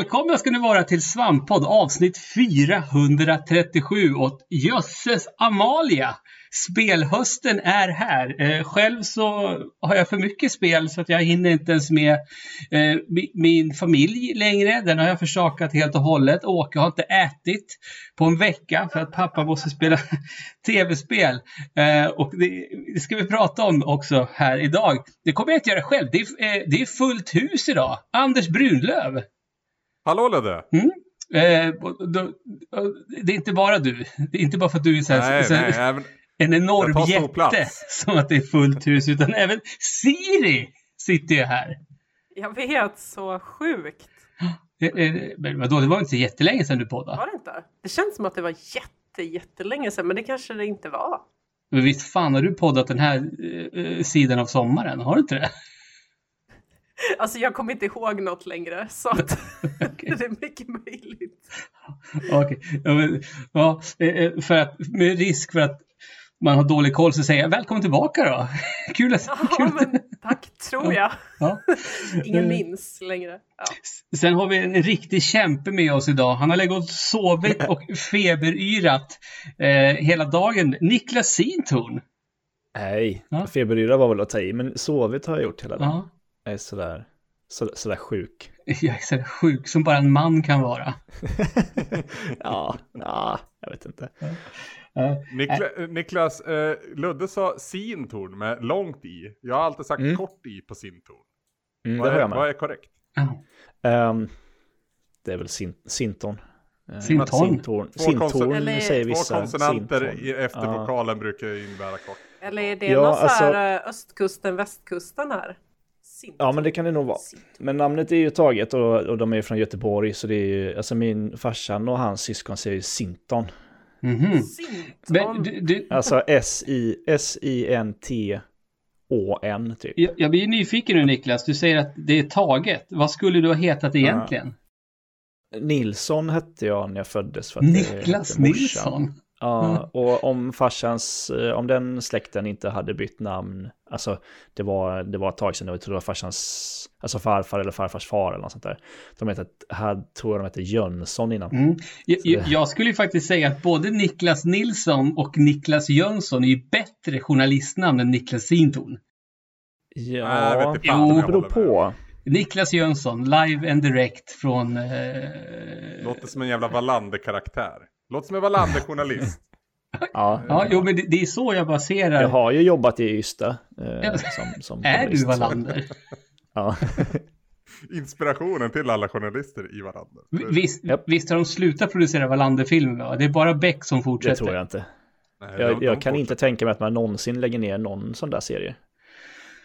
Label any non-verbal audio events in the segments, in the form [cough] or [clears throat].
Välkomna ska ni vara till Svamppodd avsnitt 437 och jösses Amalia! Spelhösten är här. Eh, själv så har jag för mycket spel så att jag hinner inte ens med eh, min familj längre. Den har jag försakat helt och hållet. Åke har inte ätit på en vecka för att pappa måste spela [laughs] tv-spel. Eh, och det, det, ska vi prata om också här idag. Det kommer jag inte göra själv. Det är, eh, det är fullt hus idag. Anders Brunlöv. Hallå Ludde! Mm. Eh, då, det är inte bara du. Det är inte bara för att du är så här, nej, så nej, även, en enorm jätte som att det är fullt hus. Utan även Siri sitter ju här. Jag vet, så sjukt. Eh, eh, men vadå, det var inte så jättelänge sedan du poddade. Var det inte? Det känns som att det var jätte, jättelänge sedan, men det kanske det inte var. Men visst fan har du poddat den här eh, sidan av sommaren? Har du inte det? Alltså jag kommer inte ihåg något längre så att [laughs] [laughs] okay. det är mycket möjligt. Okej, okay. ja, ja, för att med risk för att man har dålig koll så säger jag välkommen tillbaka då. [laughs] kul att... Ja, kul. Men, tack, tror jag. Ja. Ingen minns längre. Ja. Sen har vi en riktig kämpe med oss idag. Han har legat och sovit och feberyrat eh, hela dagen. Niklas Sintorn. Nej, ja. feberyra var väl att ta i, men sovit har jag gjort hela dagen. Ja. Jag är sådär, så, sådär sjuk. [laughs] Jag är sådär sjuk som bara en man kan vara. [laughs] ja, ja, jag vet inte. Uh, Nikla, uh, Niklas, uh, Ludde sa sintorn med långt i. Jag har alltid sagt mm. kort i på sintorn. Mm, vad, är, vad är korrekt? Um, det är väl sin, sintorn. Sintorn? Sintorn, sintorn Eller, säger vissa. Två konsonanter efter vokalen brukar innebära kort. Eller är det ja, någon alltså, så här östkusten, västkusten här? Sintorn. Ja, men det kan det nog vara. Men namnet är ju taget och, och de är från Göteborg. Så det är ju, alltså min farsan och hans syskon säger ju Sinton. Mm -hmm. Men, du... Alltså S-I-N-T-Å-N typ. Jag, jag blir nyfiken nu Niklas. Du säger att det är taget. Vad skulle du ha hetat egentligen? Ja. Nilsson hette jag när jag föddes. För att Niklas Nilsson? Ja, och om farsans, eh, om den släkten inte hade bytt namn, alltså det var, det var ett tag sedan, jag tror det var farsans, alltså farfar eller farfars far eller något sånt där. De hette, här tror jag de hette Jönsson innan. Mm. Jag, jag, skulle ju faktiskt säga att både Niklas Nilsson och Niklas Jönsson är ju bättre journalistnamn än Niklas Sintorn. Ja, det beror på. Niklas Jönsson, live and direct från... Eh... Låter som en jävla Wallander-karaktär. Låter som en Wallander-journalist. [laughs] ja, ja jo, men det, det, är så jag baserar. Jag har ju jobbat i Ystad. Eh, som, som [laughs] är du Wallander? [laughs] ja. Inspirationen till alla journalister i Wallander. Visst, yep. visst har de slutat producera Wallander-filmer? Det är bara Beck som fortsätter. Det tror jag inte. Nej, jag, jag kan inte tänka mig att man någonsin lägger ner någon sån där serie.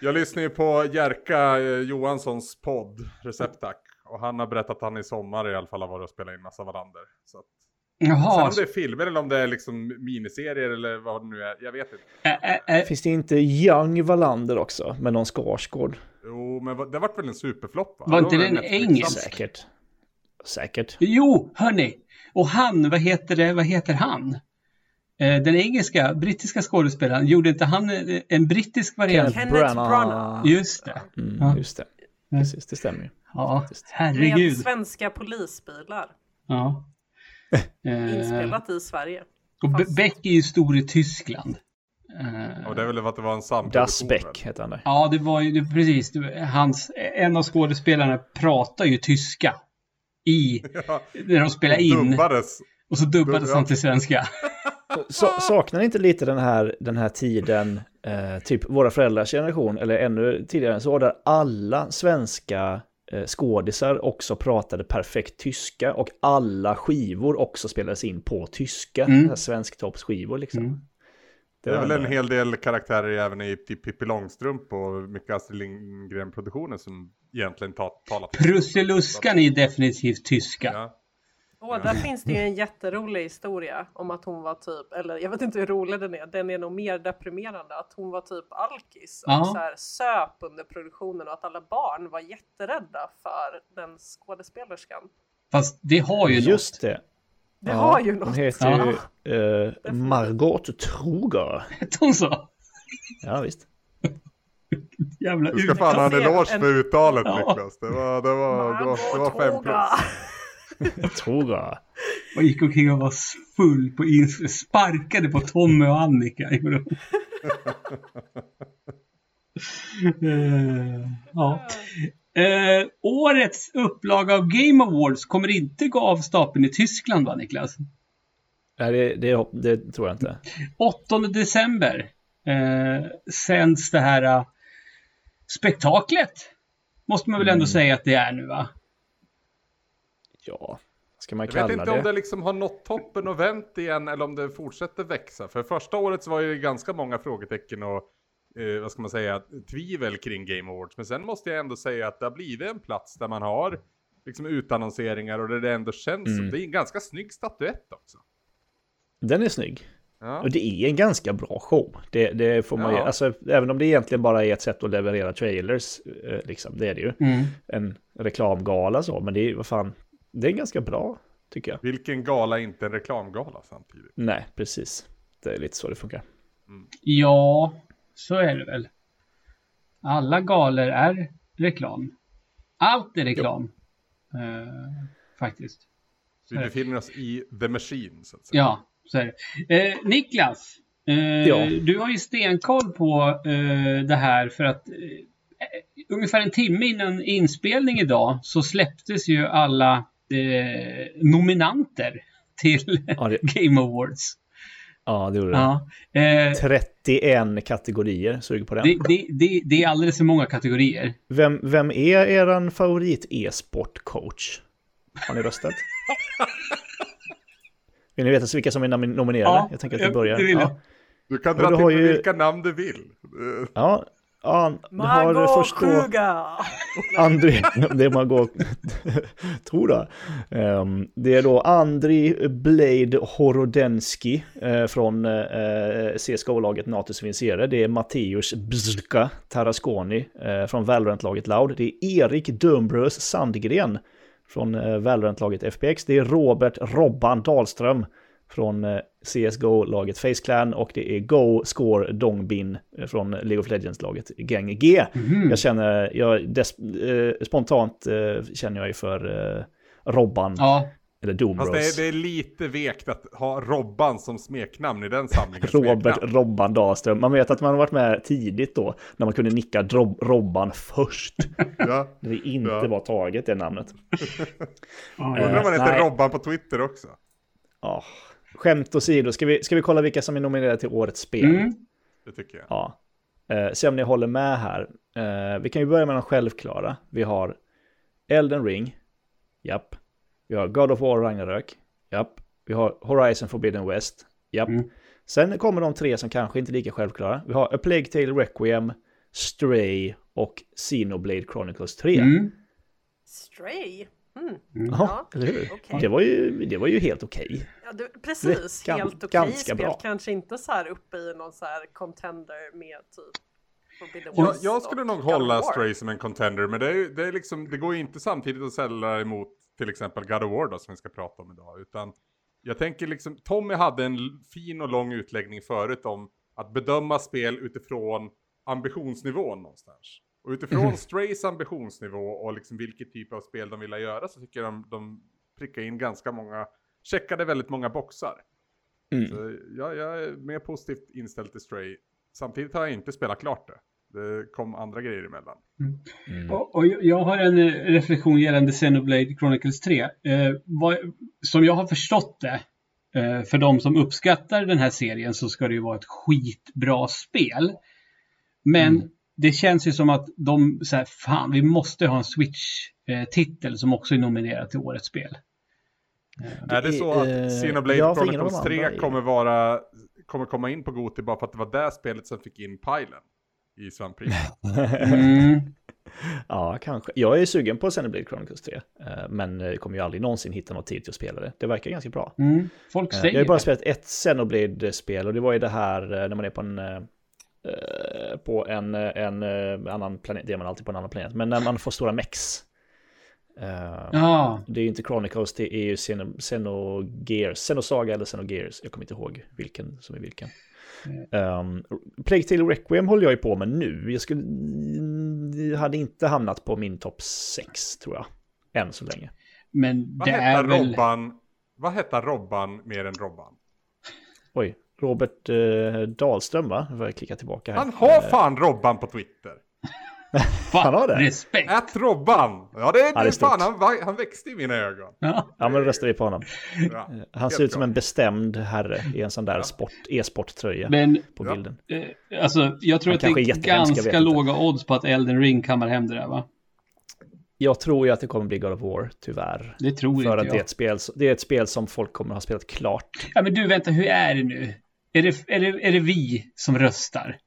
Jag lyssnar ju på Jerka eh, Johanssons podd, Receptack. Och han har berättat att han i sommar i alla fall har varit och spelat in massa Wallander. Så att Jaha. Sen om det är filmer eller om det är liksom miniserier eller vad det nu är, jag vet inte. Ä, ä, Finns det inte Young Wallander också med någon Skarsgård? Jo, men det vart väl en superflopp va? Var inte den engelsk? Säkert. Säkert. Jo, hörni. Och han, vad heter det, vad heter han? Eh, den engelska, brittiska skådespelaren, gjorde inte han eh, en brittisk variant? Kenneth Branagh. Just det. Mm, ja. Just det. Precis, det stämmer ju. Ja, herregud. Med svenska polisbilar. Ja. Eh, Inspelat i Sverige. Och Fast... Beck är ju stor i Tyskland. Och det är väl för att det var en samproduktion? Das Beck heter han där. Ja, det var ju precis. Hans, en av skådespelarna pratar ju tyska. I, ja, [laughs] när de spelar in. Dubbades. Och så dubbades han till svenska. Så, saknar ni inte lite den här, den här tiden, eh, typ våra föräldrars generation, eller ännu tidigare, så var det alla svenska Eh, skådisar också pratade perfekt tyska och alla skivor också spelades in på tyska. Mm. Svensktoppsskivor liksom. Mm. Det, det är väl en hel del karaktärer även i typ Pippi Långstrump och mycket Astrid Lindgren-produktioner som egentligen ta, talar tyska. Prussiluskan är definitivt tyska. Ja. Åh, där finns det ju en jätterolig historia om att hon var typ, eller jag vet inte hur rolig den är, den är nog mer deprimerande, att hon var typ alkis och ja. så här söp under produktionen och att alla barn var jätterädda för den skådespelerskan. Fast det har ju Just något. det. Det ja, har ju något. Hon heter ju uh, Margot Troger. Hette hon så? Ja, visst. [laughs] Jävla du ska fan ha en eloge för uttalet ja. Niklas. Det var, det var, det var, det var fem plus. Toga. Och gick omkring och var full på ins sparkade på Tommy och Annika. uh, ja. Uh, årets upplaga av Game Awards kommer inte gå av stapeln i Tyskland va Niklas? Nej, det, det, det tror jag inte. 8 december uh, sänds det här uh, spektaklet. Måste man väl ändå mm. säga att det är nu va? Ja, ska man kalla det? Jag vet inte det? om det liksom har nått toppen och vänt igen eller om det fortsätter växa. För första året så var det ganska många frågetecken och eh, vad ska man säga, tvivel kring Game Awards. Men sen måste jag ändå säga att det har blivit en plats där man har liksom utannonseringar och där det ändå känns mm. som det är en ganska snygg statyett också. Den är snygg. Ja. Och det är en ganska bra show. Det, det får man ja. ju, alltså, även om det egentligen bara är ett sätt att leverera trailers, eh, liksom, det är det ju. Mm. En reklamgala så, men det är vad fan, det är ganska bra, tycker jag. Vilken gala är inte en reklamgala samtidigt? Nej, precis. Det är lite så det funkar. Mm. Ja, så är det väl. Alla galor är reklam. Allt är reklam. Uh, faktiskt. Vi befinner oss i the machine, så att säga. Ja, så är det. Eh, Niklas, eh, ja. du har ju stenkoll på eh, det här för att eh, ungefär en timme innan inspelning idag så släpptes ju alla eh, nominanter till ja, det... [laughs] Game Awards. Ja, det gjorde det. Ja. 31 eh, kategorier, suger på den. Det, det, det, det, är alldeles för många kategorier. Vem, vem är er favorit e-sportcoach? Har ni röstat? [laughs] Vill ni veta vilka som är nominerade? Ja, jag tänker att vi börjar. Ja. Du kan dra till ju... vilka namn du vill. Ja, ja [laughs] du har. Andri, det man går... tror det. Um, det är då Andri Blade Horodenski uh, från uh, CSGO-laget Natus Vincere. Det är Matteus Bzka Tarasconi uh, från Valorant-laget Loud. Det är Erik Dumbrös Sandgren från eh, Valorant-laget FPX. Det är Robert Robban Dahlström från eh, CSGO-laget Face Clan och det är Go Score Dongbin eh, från League of Legends-laget Gang G. Mm. Jag känner, jag des, eh, spontant eh, känner jag ju för eh, Robban. Ja. Eller Doomros. Fast det är, det är, lite vekt att ha Robban som smeknamn i den samlingen. Robert smeknamn. Robban Dahlström. Man vet att man har varit med tidigt då, när man kunde nicka Rob Robban först. [laughs] ja. När det inte ja. var taget, det namnet. [laughs] Undrar om man heter Robban på Twitter också. Ja, skämt åsido, ska vi, ska vi kolla vilka som är nominerade till årets spel? Mm. Det tycker jag. Ja. Eh, se om ni håller med här. Eh, vi kan ju börja med de självklara. Vi har Elden Ring. Japp. Vi har God of War Ragnarök. Japp. Vi har Horizon Forbidden West. Japp. Mm. Sen kommer de tre som kanske inte är lika självklara. Vi har A Plague Tale Requiem, Stray och Xenoblade Chronicles 3. Mm. Stray? Mm. mm. Ja, eller hur? Okay. Det, var ju, det var ju helt okej. Okay. Ja, precis, Gan, helt okej okay spel. Bra. Kanske inte så här uppe i någon så här contender med typ jag, jag skulle nog hålla Stray som en contender, men det, är, det, är liksom, det går ju inte samtidigt att sälja emot till exempel God of War då, som vi ska prata om idag. Utan jag tänker liksom, Tommy hade en fin och lång utläggning förut om att bedöma spel utifrån ambitionsnivån någonstans. Och utifrån mm. Strays ambitionsnivå och liksom vilket typ av spel de vill göra så tycker jag de, de prickar in ganska många, checkade väldigt många boxar. Mm. Så jag, jag är mer positivt inställd till Stray. Samtidigt har jag inte spelat klart det. Det kom andra grejer emellan. Mm. Mm. Och, och, jag har en eh, reflektion gällande Xenoblade Chronicles 3. Eh, vad, som jag har förstått det, eh, för de som uppskattar den här serien så ska det ju vara ett skitbra spel. Men mm. det känns ju som att de säger fan vi måste ha en Switch-titel som också är nominerad till årets spel. Är det så att Xenoblade Chronicles 3 kommer vara kommer komma in på Goti bara för att det var det spelet som fick in pilen? i svamppriset. [laughs] mm. [laughs] Ja, kanske. Jag är sugen på Xenoblade Chronicles 3, eh, men jag kommer ju aldrig någonsin hitta något tid till att spela det. Det verkar ganska bra. Mm. Folk säger eh, Jag har ju bara spelat ett Xenoblade-spel och det var ju det här eh, när man är på en på en, en annan planet, det är man alltid på en annan planet, men när man får stora mex. Uh, ja. Det är ju inte Chronicles, det är ju Xenogears, Xenosaga eller Xenogears. Jag kommer inte ihåg vilken som är vilken. Um, Plague Tale Requiem håller jag ju på med nu. Jag, skulle, jag hade inte hamnat på min topp 6 tror jag. Än så länge. Men det är väl... Robban, vad hette Robban mer än Robban? Oj, Robert eh, Dahlström va? Nu får jag klicka tillbaka här. Han har fan Robban på Twitter. Han har det? Respekt. Ät Robban. Ja det är, ja, det är fan, han, han växte i mina ögon. Ja, ja men då röstar vi på honom. Ja, han ser ut som en bestämd herre i en sån där sport, e-sporttröja på bilden. Eh, alltså jag tror han att det är ganska låga odds på att Elden Ring kammar hem det där va? Jag tror ju att det kommer bli God of War, tyvärr. Det tror För inte att jag. det är, ett spel, det är ett spel som folk kommer att ha spelat klart. Ja, men du, vänta, hur är det nu? Är det, är det, är det vi som röstar?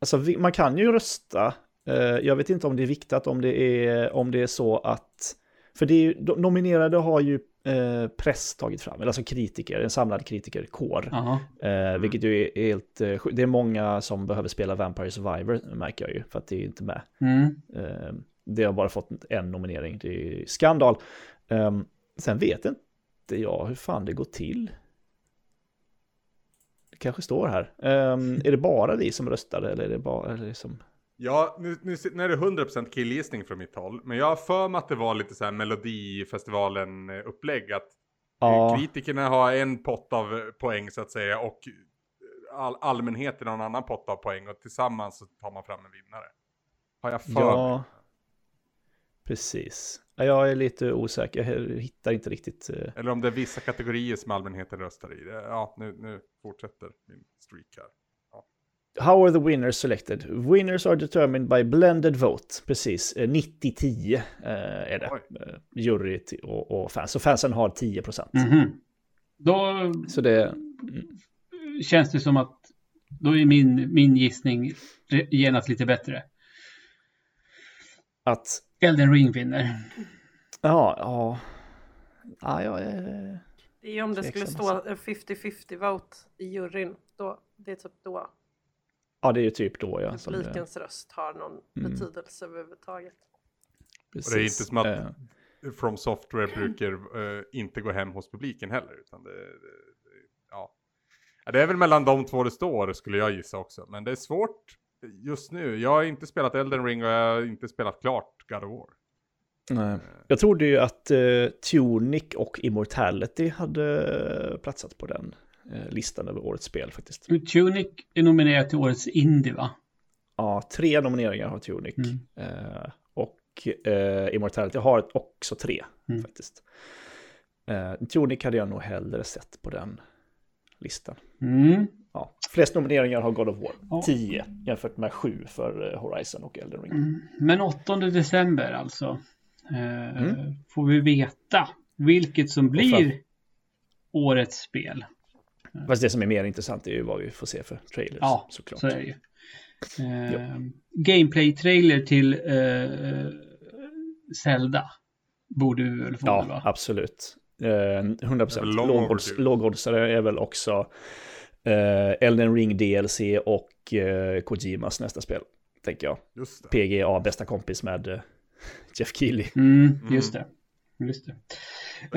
Alltså, vi, man kan ju rösta. Uh, jag vet inte om det är viktigt om det är, om det är så att... För det är ju, de nominerade har ju uh, press tagit fram, eller alltså kritiker, en samlad kritikerkår. Uh -huh. uh, vilket ju är helt... Det är många som behöver spela Vampire Survivor, märker jag ju, för att det är inte med. Mm det har bara fått en nominering, det är skandal. Um, sen vet inte jag hur fan det går till. Det kanske står här. Um, är det bara vi som röstade eller är det bara liksom... Ja, nu, nu, nu är det 100% killgissning från mitt håll. Men jag har för mig att det var lite så här Melodifestivalen-upplägg. Att ja. kritikerna har en pott av poäng så att säga. Och all, allmänheten har en annan pott av poäng. Och tillsammans så tar man fram en vinnare. Har jag för ja. mig. Precis. Jag är lite osäker, jag hittar inte riktigt. Eh, Eller om det är vissa kategorier som allmänheten röstar i. Ja, nu, nu fortsätter min streak här. Ja. How are the winners selected? Winners are determined by blended vote. Precis, 90-10 eh, är det. Oj. Jury och, och, fans. Så fansen har 10 procent. Mm -hmm. Då Så det, mm. känns det som att då är min, min gissning genast lite bättre. Att Elden Ring vinner. Ja, ja. Ja, jag är... Det är om det skulle stå 50-50 vote i juryn. Då, det är typ då. Ja, det är ju typ då ja. Publikens det... röst har någon mm. betydelse överhuvudtaget. Precis. Och det är inte som att uh... From Software brukar uh, inte gå hem hos publiken heller. Utan det, det, ja. det är väl mellan de två det står skulle jag gissa också. Men det är svårt just nu. Jag har inte spelat Elden Ring och jag har inte spelat klart God of War. Nej. Eh. Jag trodde ju att uh, Tunic och Immortality hade platsat på den listan över årets spel faktiskt. Tunic är nominerad till årets Indie va? Ja, tre nomineringar har Tunic. Mm. Uh, och Immortality har också tre mm. faktiskt. Tunic hade jag nog hellre sett på den listan. Mm. Ja, flest nomineringar har God of War, 10 jämfört med 7 för eh, Horizon och Elden Ring. Mm. Men 8 december alltså, eh, mm. får vi veta vilket som blir årets spel. Fast det som är mer intressant är ju vad vi får se för trailers. Ja, såklart. så är det ju. Eh, Gameplay-trailer till eh, Zelda borde vi väl få? Ja, va? absolut. Eh, 100% lågoddsare är väl också eh, Elden Ring DLC och eh, Kojimas nästa spel, tänker jag. Just det. PGA, bästa kompis med eh, Jeff Keely. Mm, just det. Just det.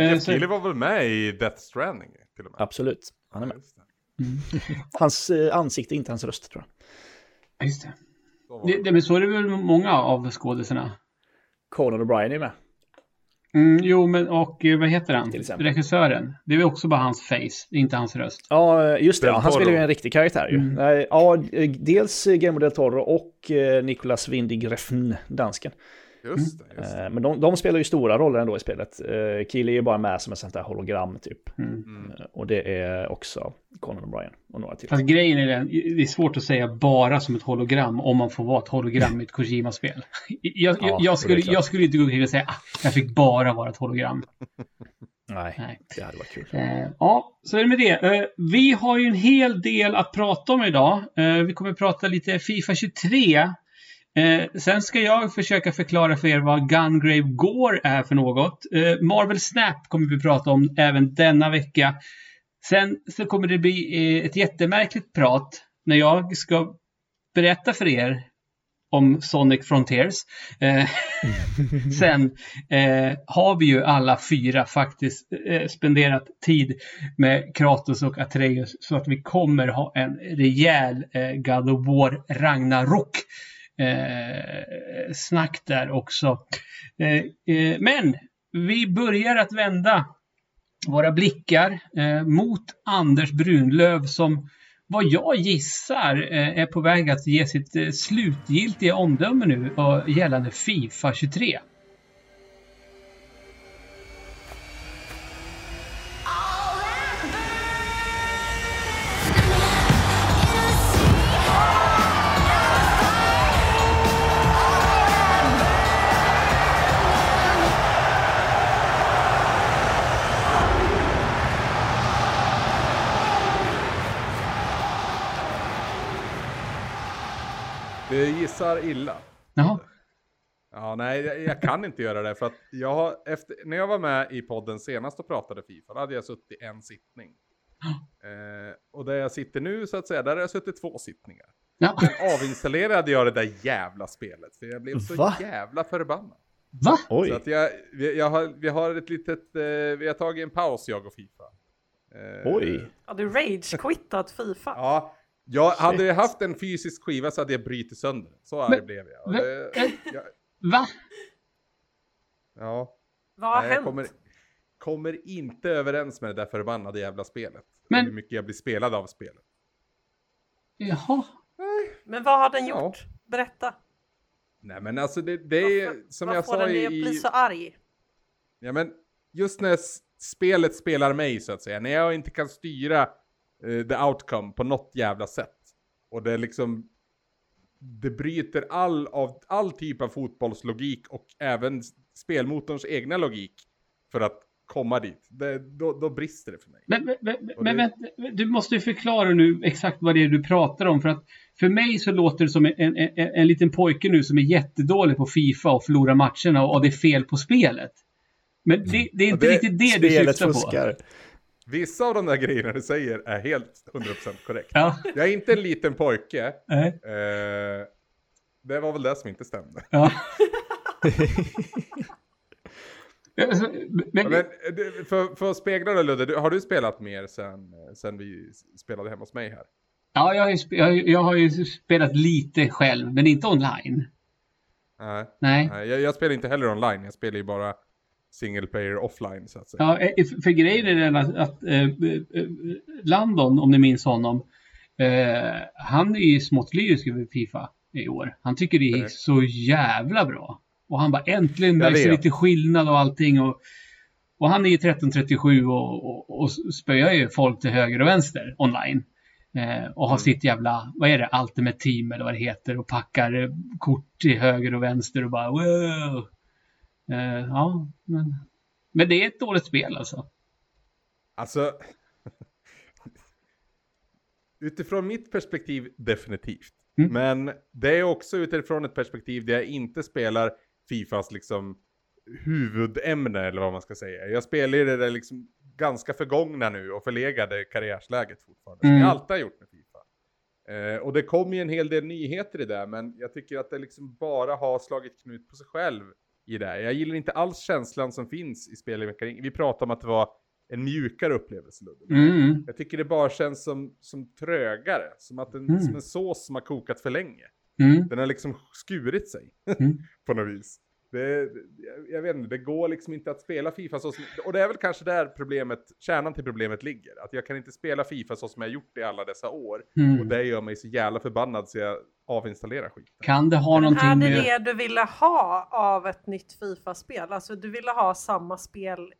Jeff eh, Keely var väl med i Death Stranding? Till och med. Absolut, han är med. Mm. [laughs] hans eh, ansikte, inte hans röst tror jag. Just det. Det, det, men så är det väl många av skådisarna. Conan O'Brien är med. Mm, jo, men och eh, vad heter han? Regissören. Det är väl också bara hans face, inte hans röst. Ja, just det. Ja, han spelar ju en riktig karaktär ju. Mm. Ja, dels Guillermo del Toro och eh, Nicolas Windig Refn, dansken. Just det, just det. Eh, men de, de, spelar ju stora roller ändå i spelet. Uh, Keely är ju bara med som ett sånt där hologram typ. Mm. mm. och det är också Conan O'Brien och några till. Fast grejen är den, det är svårt att säga bara som ett hologram om man får vara ett hologram i ett [laughs] Kojima-spel. Jag, ja, jag, skulle, jag skulle inte gå omkring och säga att ah, jag fick bara vara ett hologram. Nej, Nej, det hade varit kul. Ja, så är det med det. vi har ju en hel del att prata om idag. vi kommer att prata lite Fifa 23 Eh, sen ska jag försöka förklara för er vad Gungrave Gore är för något. Eh, Marvel Snap kommer vi prata om även denna vecka. Sen så kommer det bli eh, ett jättemärkligt prat när jag ska berätta för er om Sonic Frontiers. Eh, [laughs] sen eh, har vi ju alla fyra faktiskt eh, spenderat tid med Kratos och Atreus så att vi kommer ha en rejäl eh, God of War Ragnarok eh, snack där också. Eh, eh, men vi börjar att vända våra blickar eh, mot Anders Brunlöv som vad jag gissar eh, är på väg att ge sitt eh, slutgiltiga omdöme nu eh, gällande Fifa 23. Gissar illa. Jaha. Ja, nej, jag, jag, kan inte göra det för att jag har, efter, när jag var med i podden senast och pratade Fifa, då hade jag suttit en sittning. [gasps] Eh, och där jag sitter nu så att säga, där har jag suttit två sittningar. Ja. Sen avinstallerade jag det där jävla spelet, för jag blev så Va? jävla förbannad. Va? Oj. Så att jag, vi, jag har, vi har ett litet, eh, vi har tagit en paus jag och Fifa. Eh, Oj. Har du rage-quittat Fifa? Ja, jag hade jag haft en fysisk skiva så hade jag brutit sönder Så arg blev jag. Det, jag. Va? Ja. Vad har Nej, hänt? Kommer, kommer inte överens med det där förbannade jävla spelet. Men... Hur mycket jag blir spelad av spelet. Jaha. Men vad har den gjort? Ja. Berätta. Nej men alltså det, det är varför, som jag sa i... Varför får den att bli så arg? Ja men just när spelet spelar mig så att säga. När jag inte kan styra the outcome på något jävla sätt. Och det är liksom det bryter all, av, all typ av fotbollslogik och även spelmotorns egna logik för att komma dit. Det, då, då brister det för mig. Men, men, men det... vänta, du måste förklara nu exakt vad det är du pratar om. För att för mig så låter det som en, en, en, en liten pojke nu som är jättedålig på Fifa och förlorar matcherna och, och det är fel på spelet. Men det, det är inte det, riktigt det du syftar fuskar. på. Vissa av de där grejerna du säger är helt 100% korrekt. Ja. Jag är inte en liten pojke. Nej. Eh, det var väl det som inte stämde. Ja. [laughs] Men, men, för, för att spegla det Ludde, har du spelat mer sen, sen vi spelade hemma hos mig här? Ja, jag har, ju, jag, jag har ju spelat lite själv, men inte online. Nej. Nej jag, jag, spelar inte heller online, jag spelar ju bara single player offline så att säga. Ja, eh, för grejen är den att, att äh, Landon, om ni minns honom, äh, han är ju smått lyrisk över Fifa i år. Han tycker det är Nej. så jävla bra. Och han bara äntligen märks lite skillnad och allting. Och, och han är ju 1337 och, och, och spöar ju folk till höger och vänster online. Eh, och har mm. sitt jävla, vad är det, Ultimate Team eller vad det heter och packar kort till höger och vänster och bara wow. Eh, ja, men, men det är ett dåligt spel alltså. Alltså, [laughs] utifrån mitt perspektiv definitivt. Mm. Men det är också utifrån ett perspektiv där jag inte spelar Fifas liksom huvudämne eller vad man ska säga. Jag spelar ju det där liksom ganska förgångna nu och förlegade karriärsläget fortfarande. Mm. Som jag alltid har gjort med Fifa. Eh, och det kom ju en hel del nyheter i det, men jag tycker att det liksom bara har slagit knut på sig själv i det. Jag gillar inte alls känslan som finns i spelmekanik. Vi pratade om att det var en mjukare upplevelse. Mm. Jag tycker det bara känns som, som trögare. Som, att en, mm. som en sås som har kokat för länge. Mm. Den har liksom skurit sig mm. [laughs] på något vis. Det, jag vet inte, det går liksom inte att spela Fifa så som, och det är väl kanske där problemet, kärnan till problemet ligger. Att jag kan inte spela Fifa så som jag gjort i alla dessa år. Mm. Och det gör mig så jävla förbannad så jag avinstallerar skiten. Kan det ha någonting med... Är det det du ville ha av ett nytt Fifa-spel? Alltså du ville ha samma spel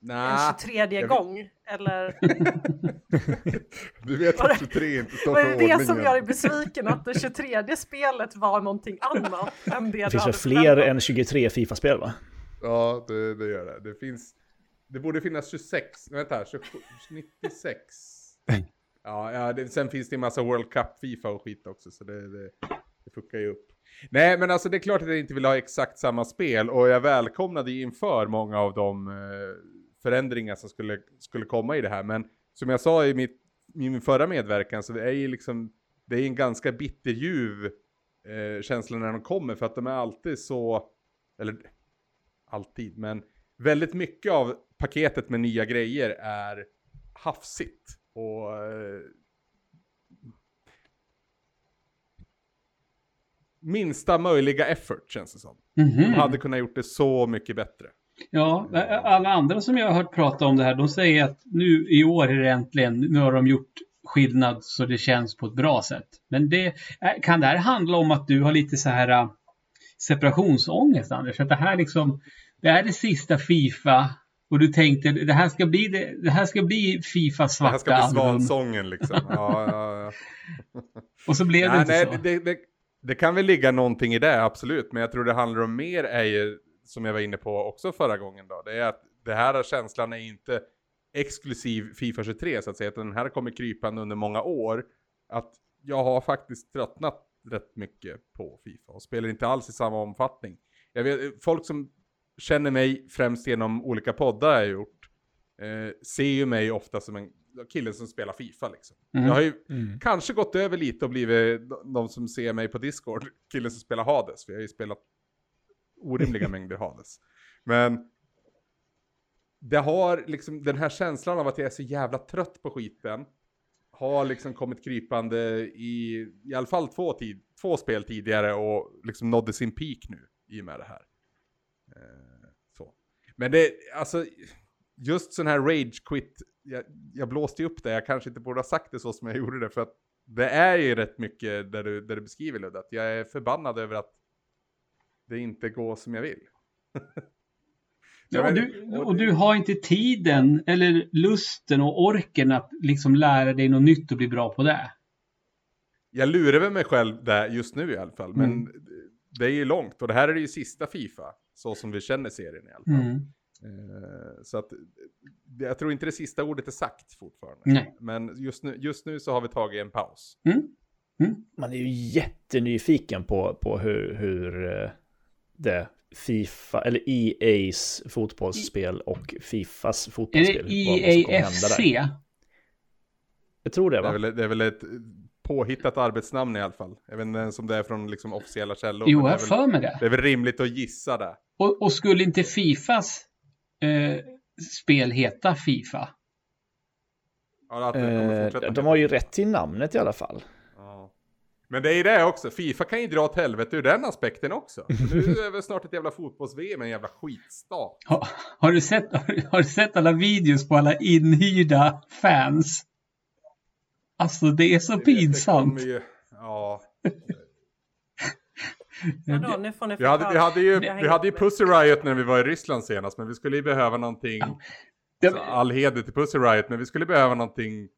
Nah, en 23 gång? Eller? [laughs] du vet att 23 inte [laughs] står för ordningen. Det är det som gör dig besviken, att det 23 spelet var någonting annat än det Det finns väl fler än 23 Fifa-spel va? Ja, det, det, gör det. Det finns... Det borde finnas 26, vänta här, 96 ja, ja det, sen finns det en massa World Cup Fifa och skit också, så det, det, det fuckar ju upp. Nej, men alltså det är klart att jag inte vill ha exakt samma spel och jag välkomnade inför många av de eh, förändringar som skulle, skulle komma i det här. Men som jag sa i, mitt, i min förra medverkan så är ju liksom, det är en ganska bitterljuv eh, känsla när de kommer för att de är alltid så, eller alltid, men väldigt mycket av paketet med nya grejer är hafsigt. Och eh, minsta möjliga effort känns det som. Mm -hmm. De hade kunnat gjort det så mycket bättre. Ja, alla andra som jag har hört prata om det här, de säger att nu i år är det äntligen, nu har de gjort skillnad så det känns på ett bra sätt. Men det, kan det här handla om att du har lite så här separationsångest Anders? Att det här liksom, det är det sista Fifa och du tänkte det här ska bli, det, det här ska bli Fifa svarta Det här ska bli svansången liksom. ja, ja, ja. [laughs] och så blev det nej, inte nej, så. Det, det, det, kan väl ligga någonting i det, absolut. Men jag tror det handlar om mer är ju, som jag var inne på också förra gången då. Det är att det här känslan är inte exklusiv Fifa 23 så att säga. Att den här kommer krypande under många år. Att jag har faktiskt tröttnat rätt mycket på Fifa och spelar inte alls i samma omfattning. Jag vet, folk som känner mig främst genom olika poddar jag har gjort, eh, ser ju mig ofta som en kille som spelar Fifa liksom. Mm. Jag har ju mm. kanske gått över lite och blivit de som ser mig på Discord, killen som spelar Hades, för jag har ju spelat orimliga [laughs] mängder Hades. Men det har liksom den här känslan av att jag är så jävla trött på skiten har liksom kommit krypande i i alla fall två, tid, två spel tidigare och liksom nådde sin peak nu i och med det här. Eh, så. Men det, alltså, just sån här rage quit, jag, jag blåste upp det, jag kanske inte borde ha sagt det så som jag gjorde det för att det är ju rätt mycket där du, där du beskriver Ludde, att jag är förbannad över att det inte går som jag vill. [laughs] Ja, och, du, och du har inte tiden eller lusten och orken att liksom lära dig något nytt och bli bra på det. Jag lurar väl mig själv där just nu i alla fall. Men mm. det är ju långt och det här är ju sista Fifa. Så som vi känner serien i alla fall. Mm. Uh, så att jag tror inte det sista ordet är sagt fortfarande. Nej. Men just nu, just nu så har vi tagit en paus. Mm. mm. Man är ju jättenyfiken på, på hur, hur eh, det Fifa, eller EA's fotbollsspel och Fifas fotbollsspel. Är det EAFC? Jag tror det va? Det är, väl, det är väl ett påhittat arbetsnamn i alla fall. Jag vet inte ens om det är från liksom officiella källor. Jo, jag för mig det. Det är väl rimligt att gissa det. Och, och skulle inte Fifas eh, spel heta Fifa? Ja, eh, de har ju rätt till namnet i alla fall. Men det är det också, Fifa kan ju dra åt helvete ur den aspekten också. [laughs] Nu är det snart ett jävla fotbolls-VM, en jävla skitstat. Har, har, du sett, har, du sett alla videos på alla inhyrda fans? Alltså det är så det, pinsamt. ju, ja. [laughs] Vadå, nu får ni vi, hade, vi, hade ju, vi hade ju Pussy Riot när vi var i Ryssland senast, men vi skulle ju behöva någonting. Ja. Alltså, all heder till Pussy Riot, men vi skulle behöva någonting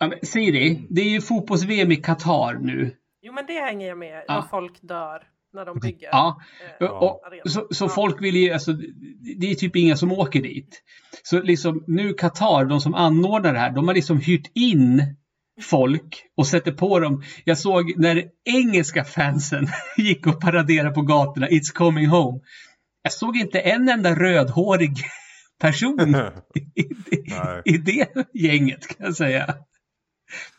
Ja, men Siri, det är ju fotbolls-VM i Qatar nu. Jo men det hänger jag med, ja. folk dör när de bygger. Ja, eh, och, så, så folk vill ju, alltså, det är typ inga som åker dit. Så liksom nu Qatar, de som anordnar det här, de har liksom hyrt in folk och sätter på dem. Jag såg när engelska fansen [laughs] gick och paraderade på gatorna, It's coming home. Jag såg inte en enda rödhårig [laughs] person i, i, i det gänget kan jag säga.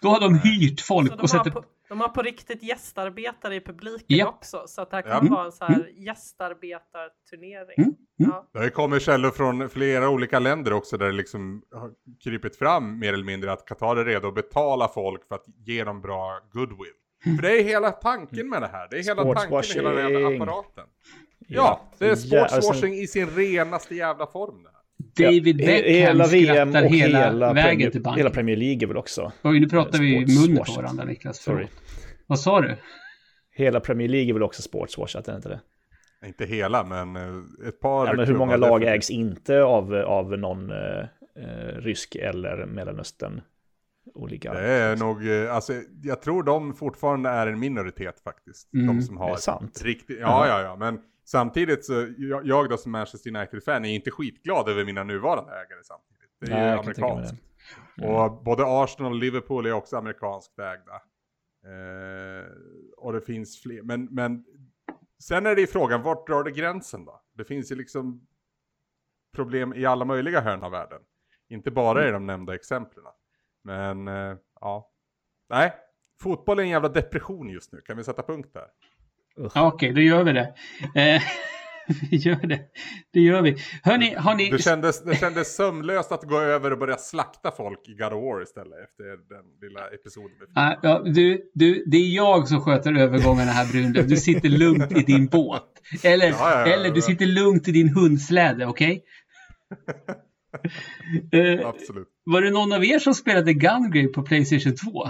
Då har de hyrt folk de och sätter... På, de har på riktigt gästarbetare i publiken ja. också. Så att det här kan ja. vara en så här mm. gästarbetarturnering. Mm. Mm. Ja. Det kommer källor från flera olika länder också där det liksom har krypit fram mer eller mindre att Qatar är redo att betala folk för att ge dem bra goodwill. Mm. För det är hela tanken med det här. Det är hela tanken med hela den här apparaten. Ja, det är sportswashing i sin renaste jävla form. Det David Beckham hela VM skrattar och hela, hela vägen Premier, till banken. Hela Premier League är väl också. Oj, nu pratar vi i munnen på varandra Niklas. Sorry. Vad sa du? Hela Premier League är väl också sportswashat, är inte det? Inte hela, men eh, ett par. Ja, men hur många lag ägs inte av, av någon eh, eh, rysk eller mellanöstern? Olika. Det är nog, eh, alltså jag tror de fortfarande är en minoritet faktiskt. Mm. De som har. Det är sant. Riktigt, ja, ja, ja, men Samtidigt så, jag, jag då som Manchester United-fan är inte skitglad över mina nuvarande ägare samtidigt. Det är Nej, ju amerikanskt. Mm. Och både Arsenal och Liverpool är också amerikanskt ägda. Eh, och det finns fler, men, men sen är det ju frågan, vart drar det gränsen då? Det finns ju liksom problem i alla möjliga hörn av världen. Inte bara i de nämnda exemplen. Men eh, ja, nej, fotboll är en jävla depression just nu, kan vi sätta punkt där? Okej, okay, då gör vi det. Eh, [laughs] vi gör det. Det gör vi. Hörni, har ni... Det kändes, det kändes sömlöst att gå över och börja slakta folk i God of War istället efter den lilla episoden. Ah, ja, du, du, det är jag som sköter övergångarna här Brunlöv. Du sitter lugnt i din båt. Eller, ja, ja, ja, eller du sitter lugnt i din hundsläde, okej? Okay? [laughs] uh, Absolut. Var det någon av er som spelade Gungrave på Playstation 2?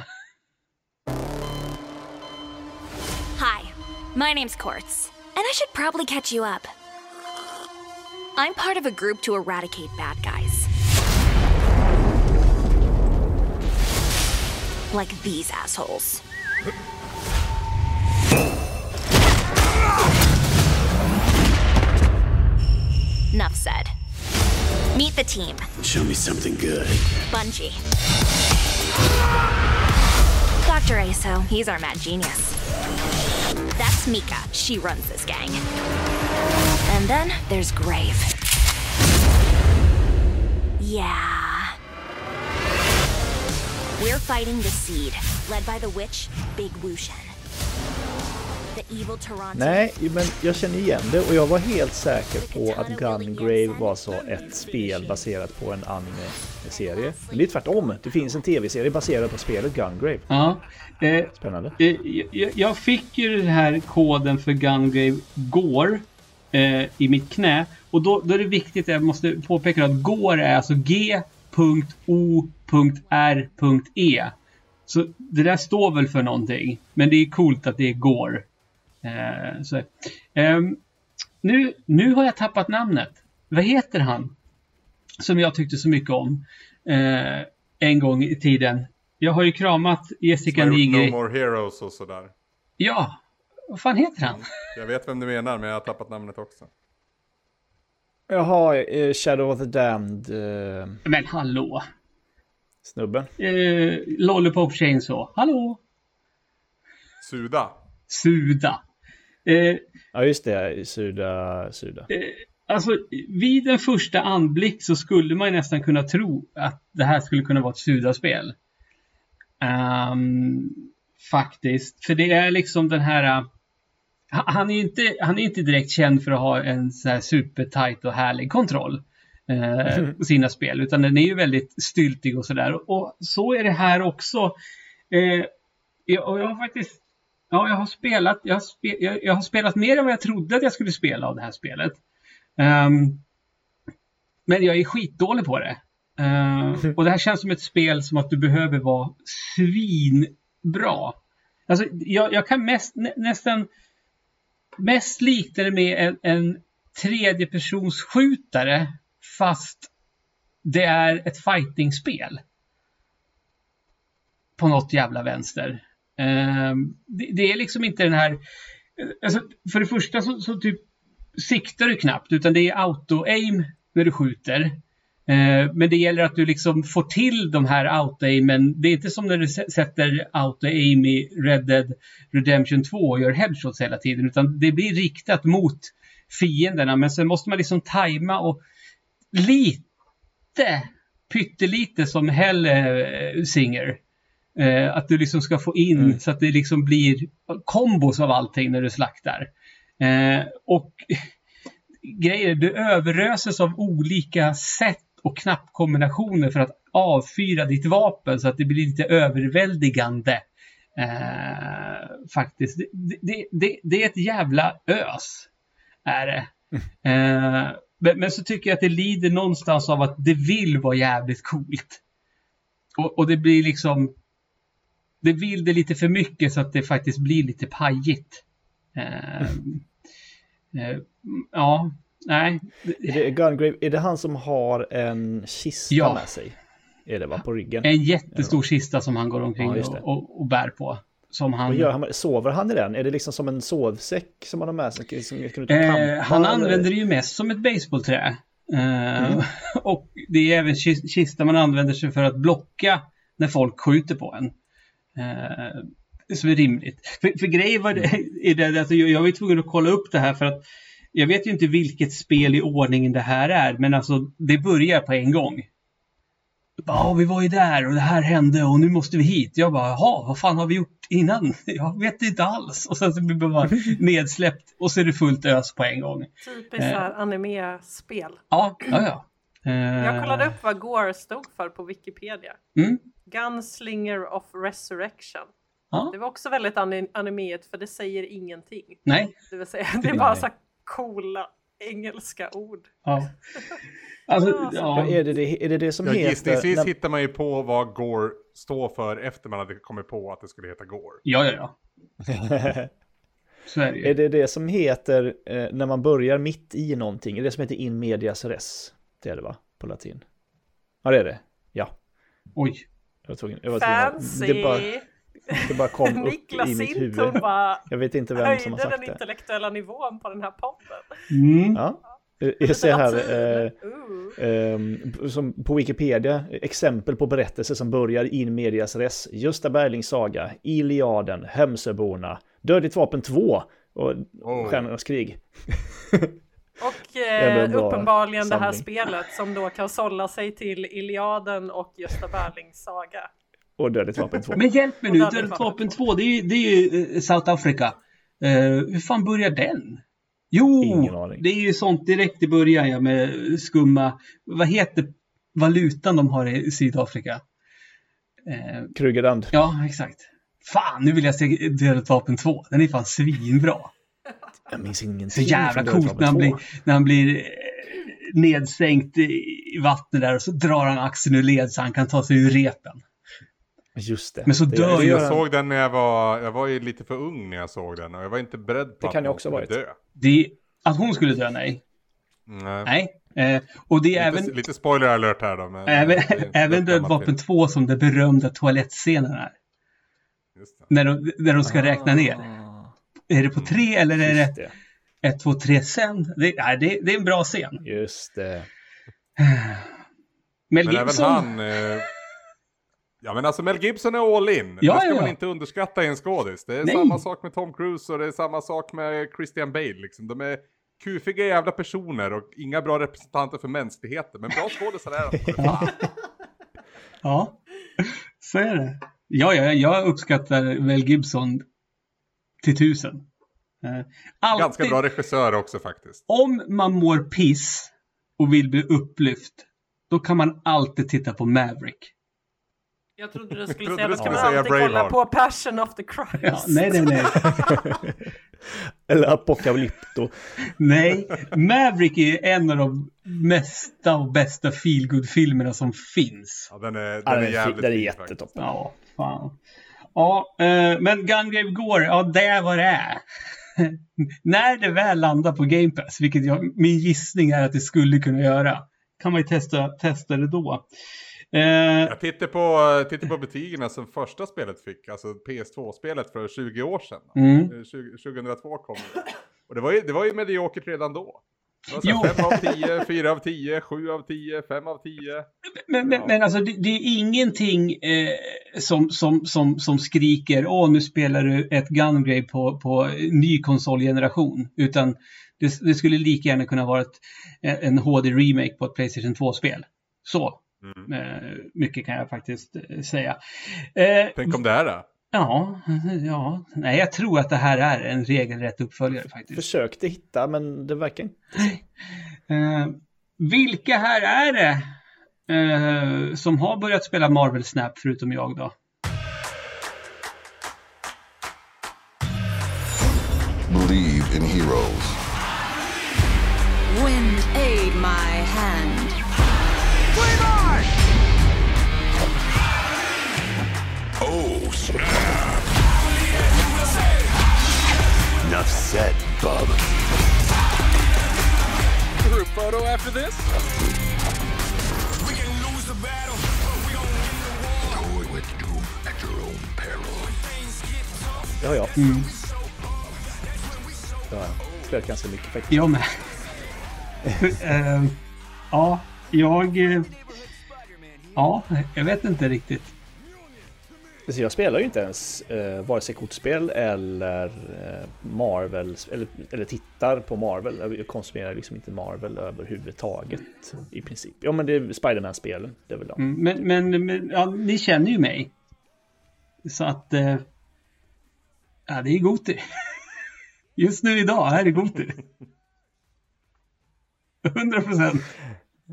My name's Quartz. And I should probably catch you up. I'm part of a group to eradicate bad guys. Like these assholes. Enough said. Meet the team. Show me something good. Bungie. Dr. Aso, he's our mad genius. That's Mika. She runs this gang. And then there's Grave. Yeah. We're fighting the Seed, led by the witch, Big Wushen. Nej, men jag känner igen det och jag var helt säker på att Gungrave var så ett spel baserat på en anime-serie. Men det är tvärtom. Det finns en tv-serie baserad på spelet Gungrave. Ja. Eh, Spännande. Eh, jag, jag, fick ju den här koden för Gungrave går eh, i mitt knä. Och då, då är det viktigt, jag måste påpeka att går är alltså G.O.R.E. Så det där står väl för någonting. Men det är coolt att det går. Eh, så, eh, nu, nu har jag tappat namnet. Vad heter han? Som jag tyckte så mycket om. Eh, en gång i tiden. Jag har ju kramat Jessica Nigri. No More Heroes och sådär. Ja, vad fan heter han? Jag vet vem du menar, men jag har tappat namnet också. Jaha, eh, Shadow of the Damned. Uh... Men hallå! Snubben? Uh, Lollipop Chainsaw, hallå! Suda? Suda. Uh, ja, just det, Suda. Suda. Uh, alltså, vid en första anblick så skulle man nästan kunna tro att det här skulle kunna vara ett Suda-spel. Um, faktiskt. För det är liksom den här... Uh, han är inte, han är inte direkt känd för att ha en så här supertight och härlig kontroll uh, mm. [laughs] på sina spel. Utan den är ju väldigt styltig och sådär. Och så är det här också. Uh, jag, och jag har faktiskt... Ja, jag har spelat, jag har, spe, jag, jag har, spelat mer än vad jag trodde att jag skulle spela av det här spelet. Um, men jag är skitdålig på det. Uh, [laughs] och det här känns som ett spel som att du behöver vara svinbra. Alltså, jag, jag kan mest, nä, nästan mest likna det med en, en tredjepersonsskjutare fast det är ett fightingspel. På något jävla vänster. Ehm, det, det, är liksom inte den här... Alltså, för det första så, så typ siktar du knappt utan det är auto-aim när du skjuter. Eh, men det gäller att du liksom får till de här auto-aimen. Det är inte som när du sätter auto-aim i Red Dead Redemption 2 och gör headshots hela tiden. Utan det blir riktat mot fienderna. Men sen måste man liksom tajma och lite, pyttelite som Hellsinger. Eh, Eh, att du liksom ska få in mm. så att det liksom blir kombos av allting när du slaktar. Eh, och [laughs] grejer, du överöses av olika sätt och knappkombinationer för att avfyra ditt vapen så att det blir lite överväldigande. Eh, faktiskt. Det, det, det, det, är ett jävla ös. Är det. Eh, men, men, så tycker jag att det lider någonstans av att det vill vara jävligt coolt. Och, och det blir liksom det vill det lite för mycket så att det faktiskt blir lite pajigt. Eh, eh, ja, Nej. Är det Gungrave, är det han som har en kista ja. med sig? Är det va, på ryggen? En jättestor kista som han går omkring ja, och, och, och, bär på. Som han... gör han? Sover han i den? Är det liksom som en sovsäck som han har med sig? Som eh, han använder det ju mest som ett baseballträ. Eh, mm. [laughs] Och det är även kista man använder sig för att blocka när folk skjuter på en. Eh, som är rimligt. För, för grejen var det, [laughs] är det alltså jag var tvungen att kolla upp det här för att jag vet ju inte vilket spel i ordningen det här är, men alltså det börjar på en gång. Ja, vi var ju där och det här hände och nu måste vi hit. Jag bara, jaha, vad fan har vi gjort innan? [laughs] Jag vet inte alls. Och sen så blir man bara [laughs] nedsläppt och så är det fullt ös på en gång. Typiskt eh. anime-spel. Ja, ja, ja. Eh. Jag kollade upp vad Gore stod för på Wikipedia. Mm. Gunslinger of Resurrection. Ja. Det var också väldigt animeet för det säger ingenting. Nej. Det vill säga, det är bara så coola engelska ord. Ja. [laughs] Alltså, ja. Är, det det, är det det som ja, heter... Gissningsvis när... hittar man ju på vad Gore står för efter man hade kommit på att det skulle heta Gore. Ja, ja, ja. [laughs] Så är det ju. Är det det som heter, eh, när man börjar mitt i någonting, är det som heter in medias res? Det är det va, på latin? Ja, det är det. Ja. Oj. Jag var tvungen, jag var Fancy! Det bara, det bara kom upp [laughs] i mitt huvud. Bara jag vet inte vem som har sagt det. höjde den intellektuella nivån på den här podden. Mm. Ja. Jag ser här, eh, eh, som på Wikipedia, exempel på berättelser som börjar in medias res. Gösta Berlings saga, Iliaden, Hemsöborna, Dödligt vapen 2 och oh. Stjärnornas krig. [laughs] Och eh, uppenbarligen det här spelet som då kan sålla sig till Iliaden och Gösta Berlings saga. Och Dödligt vapen 2. Men hjälp mig nu, Dödligt vapen 2, det är ju, det är ju eh, South Africa. Uh, hur fan börjar den? Jo, det är ju sånt direkt i början ja, med skumma, vad heter valutan de har i Sydafrika? Eh, Krugerrand. Ja, exakt. Fan, nu vill jag se Dödligt vapen 2. Den är fan svinbra. Jag minns ingenting. Så jävla coolt när han, blir, när han blir eh, nedsänkt i vattnet där och så drar han axeln ur led så han kan ta sig ur repen. Just det. Men så dör det, jag. såg den när jag var, jag var ju lite för ung när jag såg den och jag var inte beredd på det kan att hon skulle varit. dö. Det, att hon skulle dö, nej. Nej. nej. Eh, och det är lite, även... Lite spoiler alert här då. Men även även Död vapen 2 som den berömda toalettscenen är. När de, när de ska ah. räkna ner. Är det på tre eller är det, det. ett, två, tre sen? Det, nej, det, det är en bra scen. Just det. [sighs] Mel Gibson. Men även han... Eh Ja men alltså Mel Gibson är all in. Ja, det ska ja. man inte underskatta i en skådis. Det är Nej. samma sak med Tom Cruise och det är samma sak med Christian Bale. Liksom. De är kufiga jävla personer och inga bra representanter för mänskligheten. Men bra skådisar är de. [laughs] ja. ja, så är det. Ja, ja, jag uppskattar Mel Gibson till tusen. Eh, alltid, Ganska bra regissör också faktiskt. Om man mår piss och vill bli upplyft, då kan man alltid titta på Maverick. Jag trodde du skulle säga, då ska man alltid kolla på Passion of the Christ. Ja, nej, nej, nej. [laughs] Eller Apocalypto. nej, Maverick är en av de mesta och bästa feelgood-filmerna som finns. Ja, den är, den ja, är jävligt Den är jättetoppen. Ja, fan. Ja, eh, men Gungrave Gore, ja det är vad det är. När det väl landar på Game Pass, vilket jag, min gissning är att det skulle kunna göra, kan man ju testa, testa det då. Eh, jag tittade på, tittade på betygen som första spelet fick, alltså PS2-spelet för 20 år sedan. Mm. 20, 2002 kom det. Och det var ju, det var ju mediokert redan då. 5 av 10, 4 av 10, 7 av 10, 5 av 10. Men, men, ja. men alltså det, det, är ingenting eh, som, som, som, som skriker åh nu spelar du ett Gungrave på, på ny konsolgeneration. Utan det, det, skulle lika gärna kunna vara ett, en HD-remake på ett Playstation 2-spel. Så Mm. Eh, mycket kan jag faktiskt eh, säga. Eh, Tänk om det är det? Ja, ja, nej jag tror att det här är en regelrätt uppföljare faktiskt. Försökte hitta men det verkar inte. Eh, vilka här är det eh, som har börjat spela Marvel Snap förutom jag då? Believe in heroes. Wind aid my hand. Enough said, bub. Group photo after this? We can lose the battle, we don't win the war. Go with doom at your own peril. Ja, ja. Mm. Ja, spelat ganska mycket faktiskt. Jag med. uh, ja, jag... Uh, ja, jag vet inte riktigt. Så jag spelar ju inte ens eh, vare sig kortspel eller eh, Marvel, eller, eller tittar på Marvel. Jag konsumerar liksom inte Marvel överhuvudtaget i princip. Ja, men det är Spiderman-spelen, det är väl de. Mm, men, men, men ja, ni känner ju mig. Så att... Eh, ja, det är Goti. [laughs] Just nu idag här är Goti. 100 procent.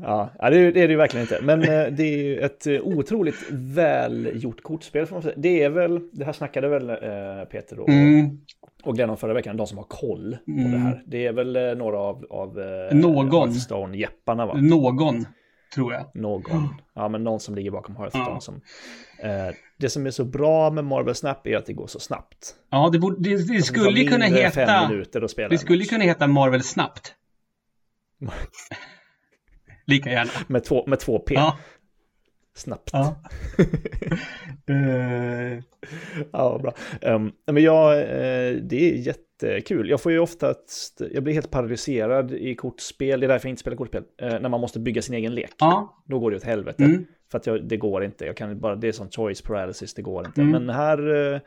Ja, det är det ju verkligen inte. Men eh, det är ju ett eh, otroligt välgjort kortspel. Det är väl, det här snackade väl eh, Peter och, mm. och Glennon förra veckan, de som har koll på mm. det här. Det är väl några av, av Någon. Hearthstone-jepparna va? Någon, tror jag. Någon. Ja, men någon som ligger bakom Hearthstone. Ja. Som, eh, det som är så bra med Marvel Snap är att det går så snabbt. Ja, det, borde, det, det skulle kunna heta... Det skulle kunna heta Marvel Snabbt. [laughs] Lika gärna. Med två, med två P. Ja. Snabbt. Ja, uh... [laughs] ja bra. Um, men jag, uh, det är jättekul. Jag får ju oftast, jag blir helt paralyserad i kortspel. Det är därför jag inte spelar kortspel. Uh, när man måste bygga sin egen lek. Ja. Då går det åt helvete. Mm. För att jag, det går inte. Jag kan bara, det är sån choice paralysis, det går inte. Mm. Men här,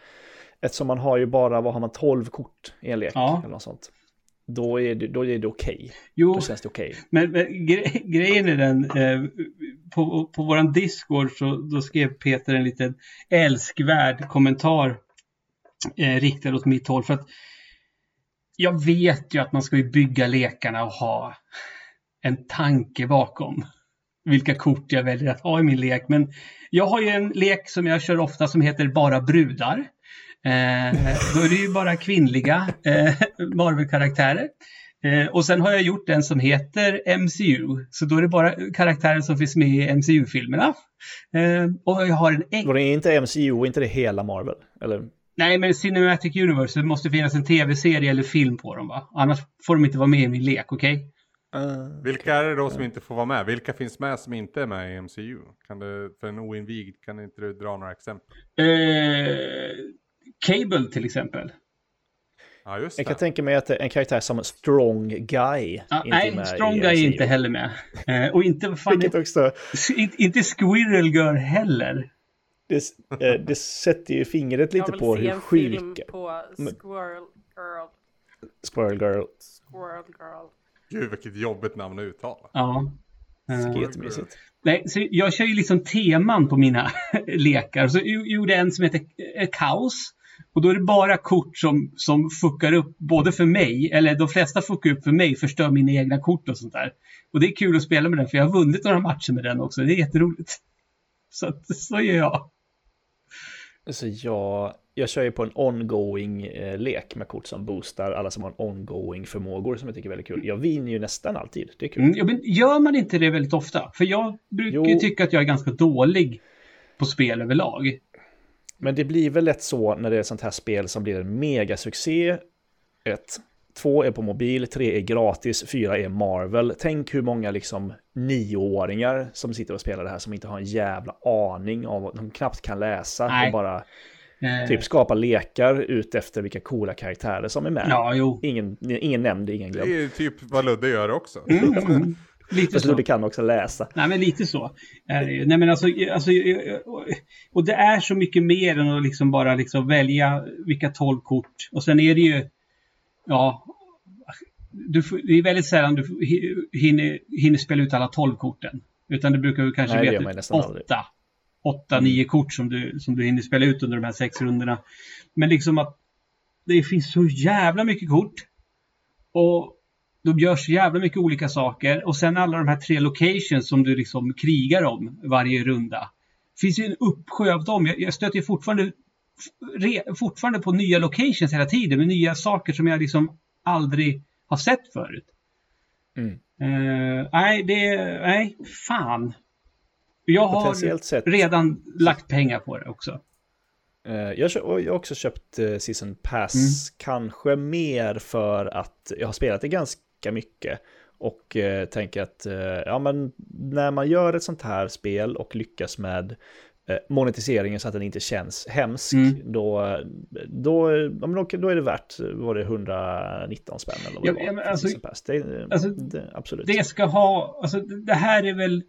eftersom man har ju bara, vad har man, 12 kort i en lek. Ja. Eller något sånt då är det, då är det okej. Okay. Jo, då känns det okej. Okay. Men, men gre grejen är den, eh, på, på våran Discord så då skrev Peter en liten älskvärd kommentar eh, riktad åt mitt håll. För att jag vet ju att man ska bygga lekarna och ha en tanke bakom vilka kort jag väljer att ha i min lek. Men jag har ju en lek som jag kör ofta som heter Bara brudar. Eh, då är det ju bara kvinnliga eh, Marvel-karaktärer. Eh, och sen har jag gjort en som heter MCU, så då är det bara karaktärer som finns med i MCU-filmerna. Eh, och jag har en... Var det inte MCU, inte det hela Marvel? Eller? Nej, men Cinematic Universe, det måste finnas en tv-serie eller film på dem va? Annars får de inte vara med i min lek, okej? Okay? Uh, Vilka är det då som inte får vara med? Vilka finns med som inte är med i MCU? Kan du, för en oinvigd, kan inte du dra några exempel? Uh, Cable till exempel. Ja, just det. Jag kan tänka mig att en karaktär som Strong Guy ja, Nej, Strong Guy är inte heller med. Eh, och inte, fan, också... inte Squirrel Girl heller. Det, eh, det sätter ju fingret lite på hur sjuka... Jag vill se en film på Squirrel Girl. Squirrel Girl. Squirrel Girl. Gud, vilket jobbigt namn att uttala. Ja. Sketmysigt. Nej, så jag kör ju liksom teman på mina [laughs] lekar. Så jag gjorde en som heter eh, Kaos. Och då är det bara kort som, som fuckar upp både för mig, eller de flesta fuckar upp för mig, förstör mina egna kort och sånt där. Och det är kul att spela med den för jag har vunnit några matcher med den också. Det är jätteroligt. Så att, så gör jag. Så jag, jag kör ju på en ongoing eh, lek med kort som boostar alla som har en ongoing förmågor som jag tycker är väldigt kul. Jag vinner ju nästan alltid, det är kul. Mm, ja, men gör man inte det väldigt ofta? För jag brukar jo. tycka att jag är ganska dålig på spel överlag. Men det blir väl lätt så när det är sånt här spel som blir en megasuccé. Ett. Två är på mobil, tre är gratis, fyra är Marvel. Tänk hur många liksom nioåringar som sitter och spelar det här som inte har en jävla aning om de knappt kan läsa Nej. och bara eh. typ skapa lekar ut efter vilka coola karaktärer som är med. Ja, jo. Ingen, ingen nämnd, ingen glömd. Det är typ vad Ludde gör också. Mm, mm. Lite så. Du kan också läsa. Nej, men lite så. Nej, men alltså, alltså, och det är så mycket mer än att liksom bara liksom välja vilka tolv kort. Och sen är det ju, ja, du, det är väldigt sällan du hinner, hinner spela ut alla tolv korten. Utan det brukar du kanske Nej, veta åtta, aldrig. Åtta, mm. nio kort som du, som du hinner spela ut under de här sex rundorna. Men liksom att det finns så jävla mycket kort. Och de gör så jävla mycket olika saker och sen alla de här tre locations som du liksom krigar om varje runda. Det finns ju en uppsjö av dem. Jag, jag stöter fortfarande, re, fortfarande på nya locations hela tiden med nya saker som jag liksom aldrig har sett förut. Mm. Uh, nej, det, nej, fan. Jag har sett. redan lagt pengar på det också. Uh, jag, har också köpt uh, Season Pass, mm. kanske mer för att jag har spelat det ganska mycket. Och eh, tänker att eh, ja, men när man gör ett sånt här spel och lyckas med eh, monetiseringen så att den inte känns hemsk, mm. då, då, ja, då, då är det värt, var det 119 spänn eller vad ja, det var? Alltså, det, alltså, det, absolut. Det ska ha, alltså det här är väl,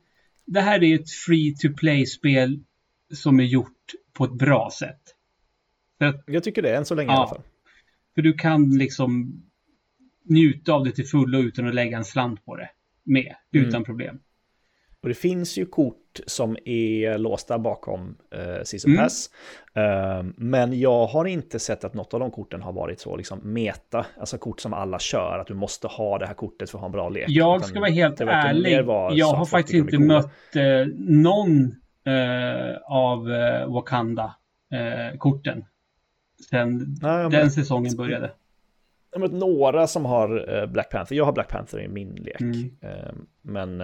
det här är ett free to play-spel som är gjort på ett bra sätt. Att, jag tycker det, än så länge ja, i alla fall. För du kan liksom njuta av det till fullo utan att lägga en slant på det med, mm. utan problem. Och det finns ju kort som är låsta bakom eh, Season mm. Pass. Uh, men jag har inte sett att något av de korten har varit så liksom meta, alltså kort som alla kör, att du måste ha det här kortet för att ha en bra lek. Jag ska vara helt ärlig, jag har faktiskt inte mött eh, någon eh, av eh, Wakanda-korten eh, sen Nej, den säsongen började. Jag har mött några som har eh, Black Panther, jag har Black Panther i min lek. Mm. Ehm, men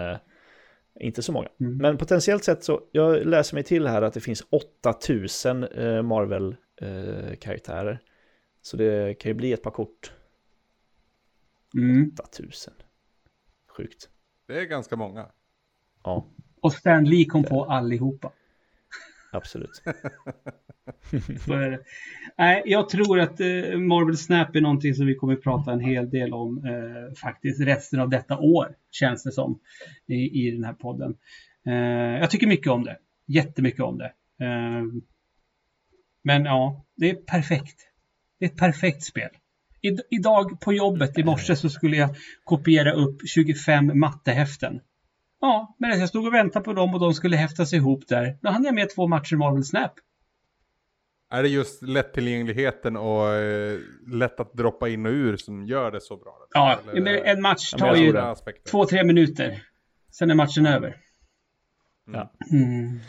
inte så många. Mm. Men potentiellt sett så, jag läser mig till här att det finns 8000 eh, Marvel-karaktärer. Eh, så det kan ju bli ett par kort. Mm. 8000. Sjukt. Det är ganska många. Ja. Och Stan Lee kom på allihopa. Absolut. [laughs] [laughs] Nej, jag tror att eh, Marvel Snap är någonting som vi kommer att prata en hel del om eh, faktiskt resten av detta år, känns det som, i, i den här podden. Eh, jag tycker mycket om det. Jättemycket om det. Eh, men ja, det är perfekt. Det är ett perfekt spel. I, idag på jobbet i morse så skulle jag kopiera upp 25 mattehäften. Ja, men jag stod och väntade på dem och de skulle häftas ihop där. Då hann jag med två matcher Marvel Snap. Är det just lättillgängligheten och eh, lätt att droppa in och ur som gör det så bra? Ja, Eller, en match tar ju två, tre minuter. Sen är matchen över. Mm. Ja. Mm,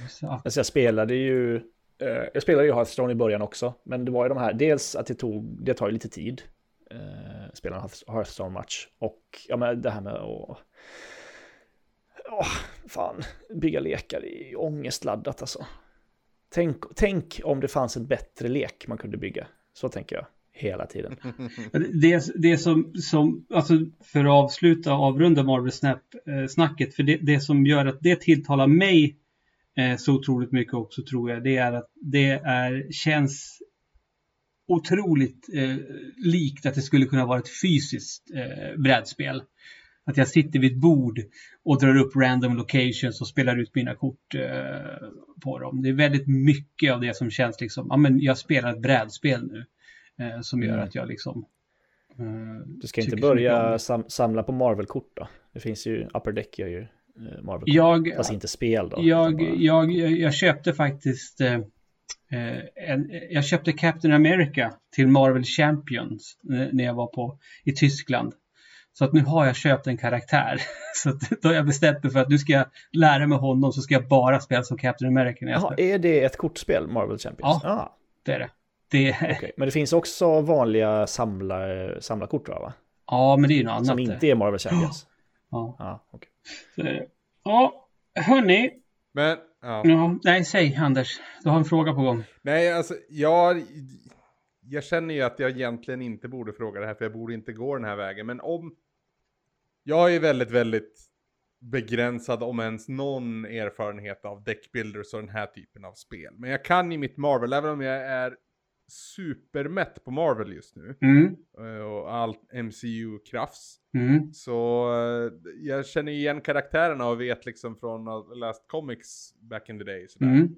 Alltså jag spelade ju, eh, jag spelade ju Hearthstone i början också, men det var ju de här, dels att det tog, det tar ju lite tid, eh, spela en Hearthstone-match, och ja men det här med att Åh, fan, bygga lekar är ångestladdat alltså. Tänk, tänk om det fanns en bättre lek man kunde bygga. Så tänker jag hela tiden. [laughs] Det, det som, som, alltså för att avsluta och avrunda Marvel Snap-snacket, eh, för det, det som gör att det tilltalar mig eh, så otroligt mycket också tror jag, det är att det är, känns otroligt eh, likt att det skulle kunna vara ett fysiskt eh, brädspel. Att jag sitter vid ett bord och drar upp random locations och spelar ut mina kort eh, på dem. Det är väldigt mycket av det som känns liksom, ja men jag spelar ett brädspel nu. Eh, som gör mm. att jag liksom... Eh, du ska inte börja sam samla på Marvel-kort då? Det finns ju, Upper Deck gör ju eh, Marvel-kort. Jag, fast inte spel då. Jag, bara... jag, jag köpte faktiskt eh, eh, en, jag köpte Captain America till Marvel Champions när jag var på, i Tyskland. Så att nu har jag köpt en karaktär. [laughs] Så då har jag bestämt mig för att nu ska jag lära mig honom så ska jag bara spela som Captain America. Jaha, är det ett kortspel, Marvel Champions? Ja, ah. det är det. det... Okay. Men det finns också vanliga samla, samlarkort va? Ja, men det är ju något annat. Som inte är Marvel Champions? [gasps] Ja. Ja, okay. Så är det. Ja, hörni. Men, ja. ja. Nej, säg Anders. Du har en fråga på gång. Nej, alltså jag jag känner ju att jag egentligen inte borde fråga det här för jag borde inte gå den här vägen. Men om... Jag är väldigt, väldigt begränsad om ens någon erfarenhet av deckbuilders och den här typen av spel. Men jag kan i mitt Marvel, även om jag är supermätt på Marvel just nu. Mm. Eh, och allt MCU-krafts. Mm. Så uh, jag känner igen karaktärerna och vet liksom från Last Comics back in the day. Mm.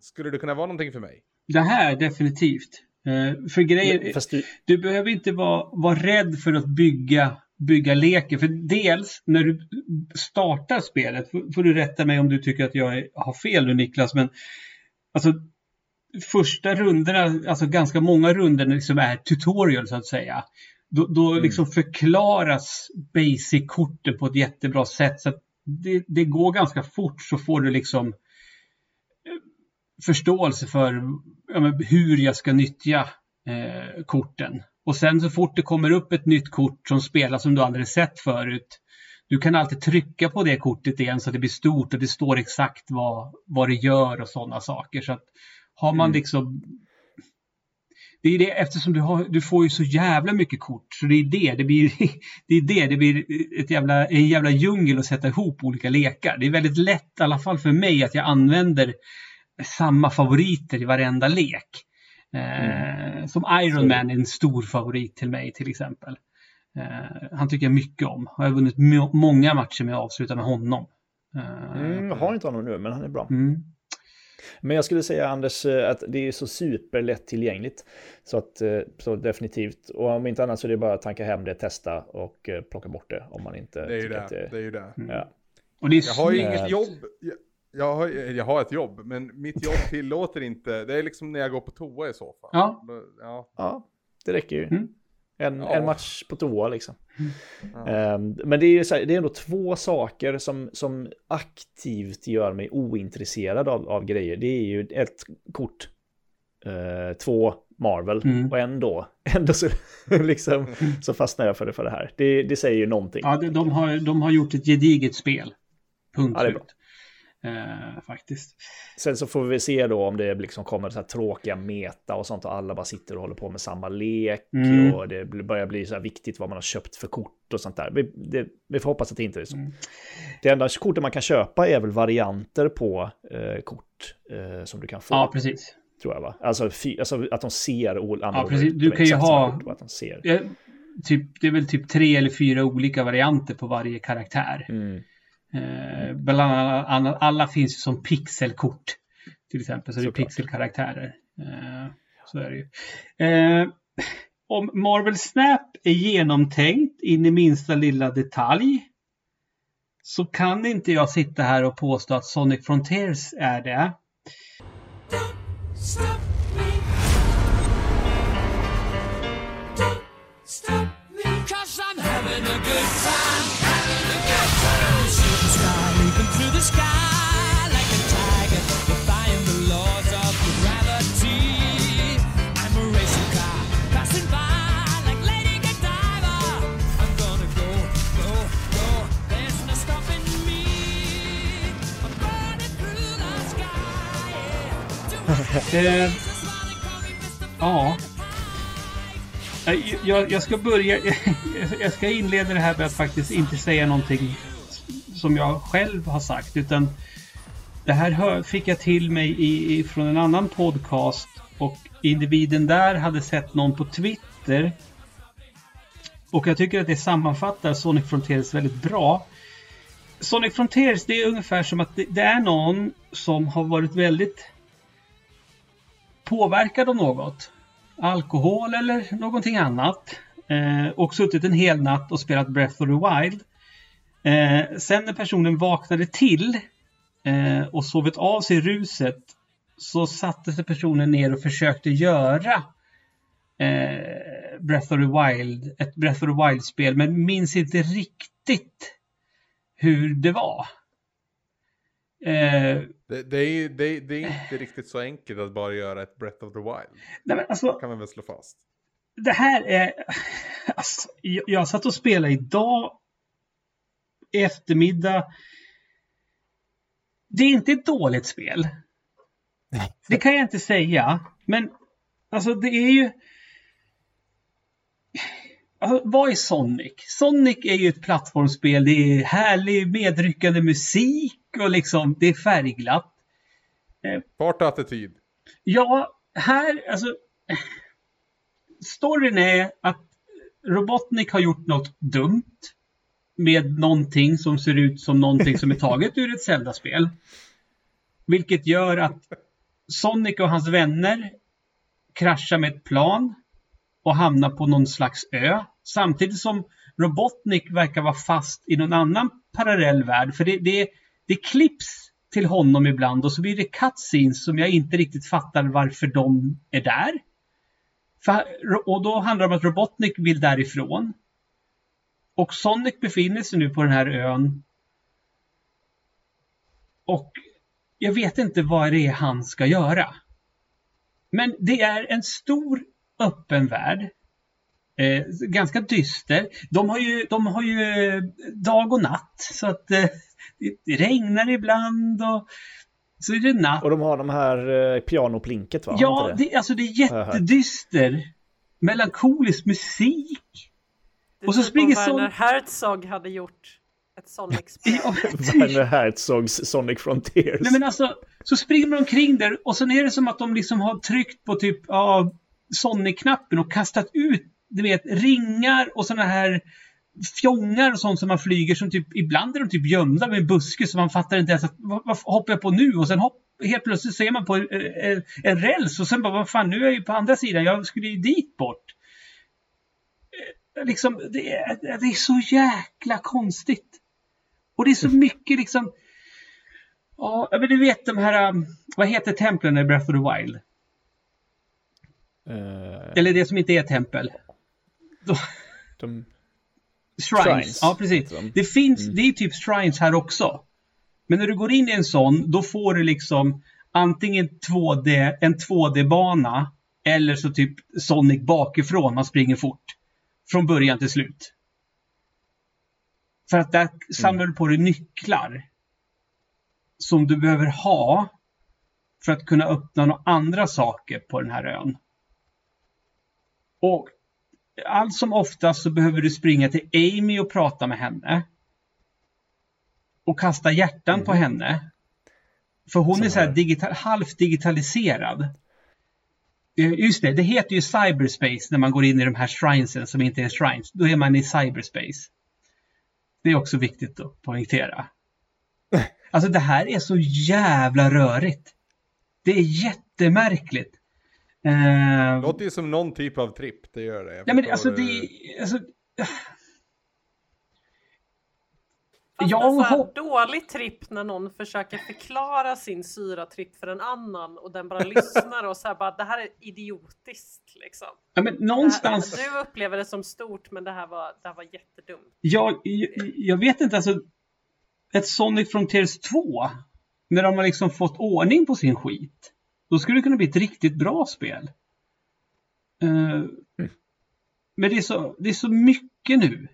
Skulle det kunna vara någonting för mig? Det här definitivt. Uh, för grejer, du... du... behöver inte vara, vara rädd för att bygga, bygga leken. För dels när du startar spelet, får, du rätta mig om du tycker att jag är, har fel nu Niklas, men alltså första rundorna, alltså ganska många runder liksom är tutorial så att säga. Då, då mm. liksom förklaras basic-korten på ett jättebra sätt. Så det, det, går ganska fort så får du liksom förståelse för ja, hur jag ska nyttja eh, korten. Och sen så fort det kommer upp ett nytt kort som spelas som du aldrig sett förut. Du kan alltid trycka på det kortet igen så att det blir stort och det står exakt vad, vad det gör och sådana saker. Så att har man mm. liksom det är det eftersom du, har, du får ju så jävla mycket kort. Så det är det, det blir, [laughs] det är det, det blir ett jävla, en jävla djungel att sätta ihop olika lekar. Det är väldigt lätt, i alla fall för mig, att jag använder samma favoriter i varenda lek. Eh, mm. Som Iron Man är en stor favorit till mig till exempel. Eh, han tycker jag mycket om. Jag har vunnit många matcher med att avsluta med honom. Eh, mm, jag har inte honom nu, men han är bra. Mm. Men jag skulle säga Anders att det är så superlätt tillgängligt. Så att så definitivt. Och om inte annat så är det bara att tanka hem det, testa och plocka bort det om man inte det är ju det. det, det är ju det. Ja. Och det är jag har ju inget jobb. Jag, jag, har, jag har ett jobb, men mitt jobb tillåter inte. Det är liksom när jag går på toa i så fall. Ja, ja. ja det räcker ju. Mm. En, ja. en match på toa liksom. Ja. Um, men det är, så här, det är ändå två saker som, som aktivt gör mig ointresserad av, av grejer. Det är ju ett kort, uh, två Marvel mm. och ändå, [laughs] ändå så, liksom, så fastnar jag för det, för det här. Det, det säger ju någonting. Ja, de, har, de har gjort ett gediget spel. Punkt ja, slut. Eh, faktiskt. Sen så får vi se då om det liksom kommer så här tråkiga meta och sånt och alla bara sitter och håller på med samma lek mm. och det börjar bli så här viktigt vad man har köpt för kort och sånt där. Vi, det, vi får hoppas att det inte är så. Mm. Det enda kortet man kan köpa är väl varianter på eh, kort eh, som du kan få. Ja, precis. Tror jag va? Alltså, alltså att de ser annorlunda Ja, precis. Du kan ju ha... Kort, att de ser. Ja, typ, det är väl typ tre eller fyra olika varianter på varje karaktär. Mm. Eh, bland annat, alla finns ju som pixelkort. Till exempel så, så det är pixelkaraktärer. Eh, så är det ju. Eh, om Marvel Snap är genomtänkt in i minsta lilla detalj så kan inte jag sitta här och påstå att Sonic Frontiers är det. Stop me. Don't stop eh, Ja. Eh, jag, jag, ska börja. [laughs] Jag ska inleda det här med att faktiskt inte säga någonting som jag själv har sagt. Utan det här hör, fick jag till mig i, från en annan podcast. Och individen där hade sett någon på Twitter. Och jag tycker att det sammanfattar Sonic Frontiers väldigt bra. Sonic Frontiers det är ungefär som att det, det är någon som har varit väldigt påverkad av något alkohol eller någonting annat. Eh, och suttit en hel natt och spelat Breath of the Wild. Eh, sen när personen vaknade till eh, och sovit av sig ruset så satte sig personen ner och försökte göra eh, Breath of the Wild, ett Breath of the Wild-spel men minns inte riktigt hur det var. Eh, det, det, är, det, det, är inte riktigt så enkelt att bara göra ett Breath of the Wild. Nej, men alltså, det kan man väl slå fast. Det här är... Alltså, jag, jag satt och spelade idag eftermiddag. Det är inte ett dåligt spel. [laughs] Det kan jag inte säga. Men alltså det är ju... Vad är Sonic? Sonic är ju ett plattformsspel. Det är härlig medryckande musik och liksom det är färgglatt. Eh, Fart och attityd. Ja, här alltså. Storyn är att Robotnik har gjort något dumt med någonting som ser ut som någonting som är taget ur ett Zelda-spel. Vilket gör att Sonic och hans vänner kraschar med ett plan och hamnar på någon slags ö. Samtidigt som Robotnik verkar vara fast i någon annan parallell värld. För det, det, det klipps till honom ibland och så blir det cutscenes som jag inte riktigt fattar varför de är där. För, och då handlar det om att Robotnik vill därifrån. Och Sonic befinner sig nu på den här ön. Och jag vet inte vad det är han ska göra. Men det är en stor öppen värld. Eh, ganska dyster. De har, ju, de har ju eh, dag och natt så att eh, det regnar ibland och så är det natt. Och de har de här eh, pianoplinket va? Ja, det? Det, alltså det är jättedyster. Melankolisk musik. Det och så typ springer Sonic... Werner Herzog hade gjort ett Sonic-spel. [laughs] Ja, Werner Herzogs Sonic Frontiers. Nej men alltså, så springer man omkring där och sen är det som att de liksom har tryckt på typ ja, Sony-knappen och kastat ut du vet, ringar och sådana här fjongar och sånt som man flyger som typ, ibland är de typ gömda med en buske så man fattar inte ens att vad, vad hoppar jag på nu och sen hopp, helt plötsligt så är man på en, en, en räls och sen bara, vad fan, nu är jag ju på andra sidan, jag skulle ju dit bort. Eh, liksom, det är, det är så jäkla konstigt. Och det är så mycket liksom, ja, men du vet de här, vad heter templen i Breath of the Wild? Uh, Eller det som inte är tempel. De, de... Shrines. shrines. Ja, precis. Det finns, mm. det är typ shrines här också. Men när du går in i en sån, då får du liksom antingen 2D, en 2D-bana eller så typ Sonic bakifrån, man springer fort. Från början till slut. För att där samlar mm. du på dig nycklar. Som du behöver ha för att kunna öppna några andra saker på den här ön. Och allt som oftast så behöver du springa till Amy och prata med henne. Och kasta hjärtan mm. på henne. För hon är så här digital, halvt digitaliserad. Eh, just det, det heter ju cyberspace när man går in i de här shrinesen som inte är shrines. Då är man i cyberspace. Det är också viktigt att poängtera. [laughs] Alltså det här är så jävla rörigt. Det är jättemärkligt. Uh, Låter ju som någon typ av tripp, det gör det. Nej men alltså det, alltså, Fast jag en dålig tripp när någon försöker förklara sin syratripp för en annan och den bara lyssnar och så här bara det här är idiotiskt liksom. Ja, men någonstans... Här, du upplever det som stort men det här var, det här var jättedumt. Jag, jag, jag vet inte alltså. Ett Sonic Frontiers 2. När de har liksom fått ordning på sin skit. Då skulle det kunna bli ett riktigt bra spel. Uh, mm. Men det är, så, det är så mycket nu.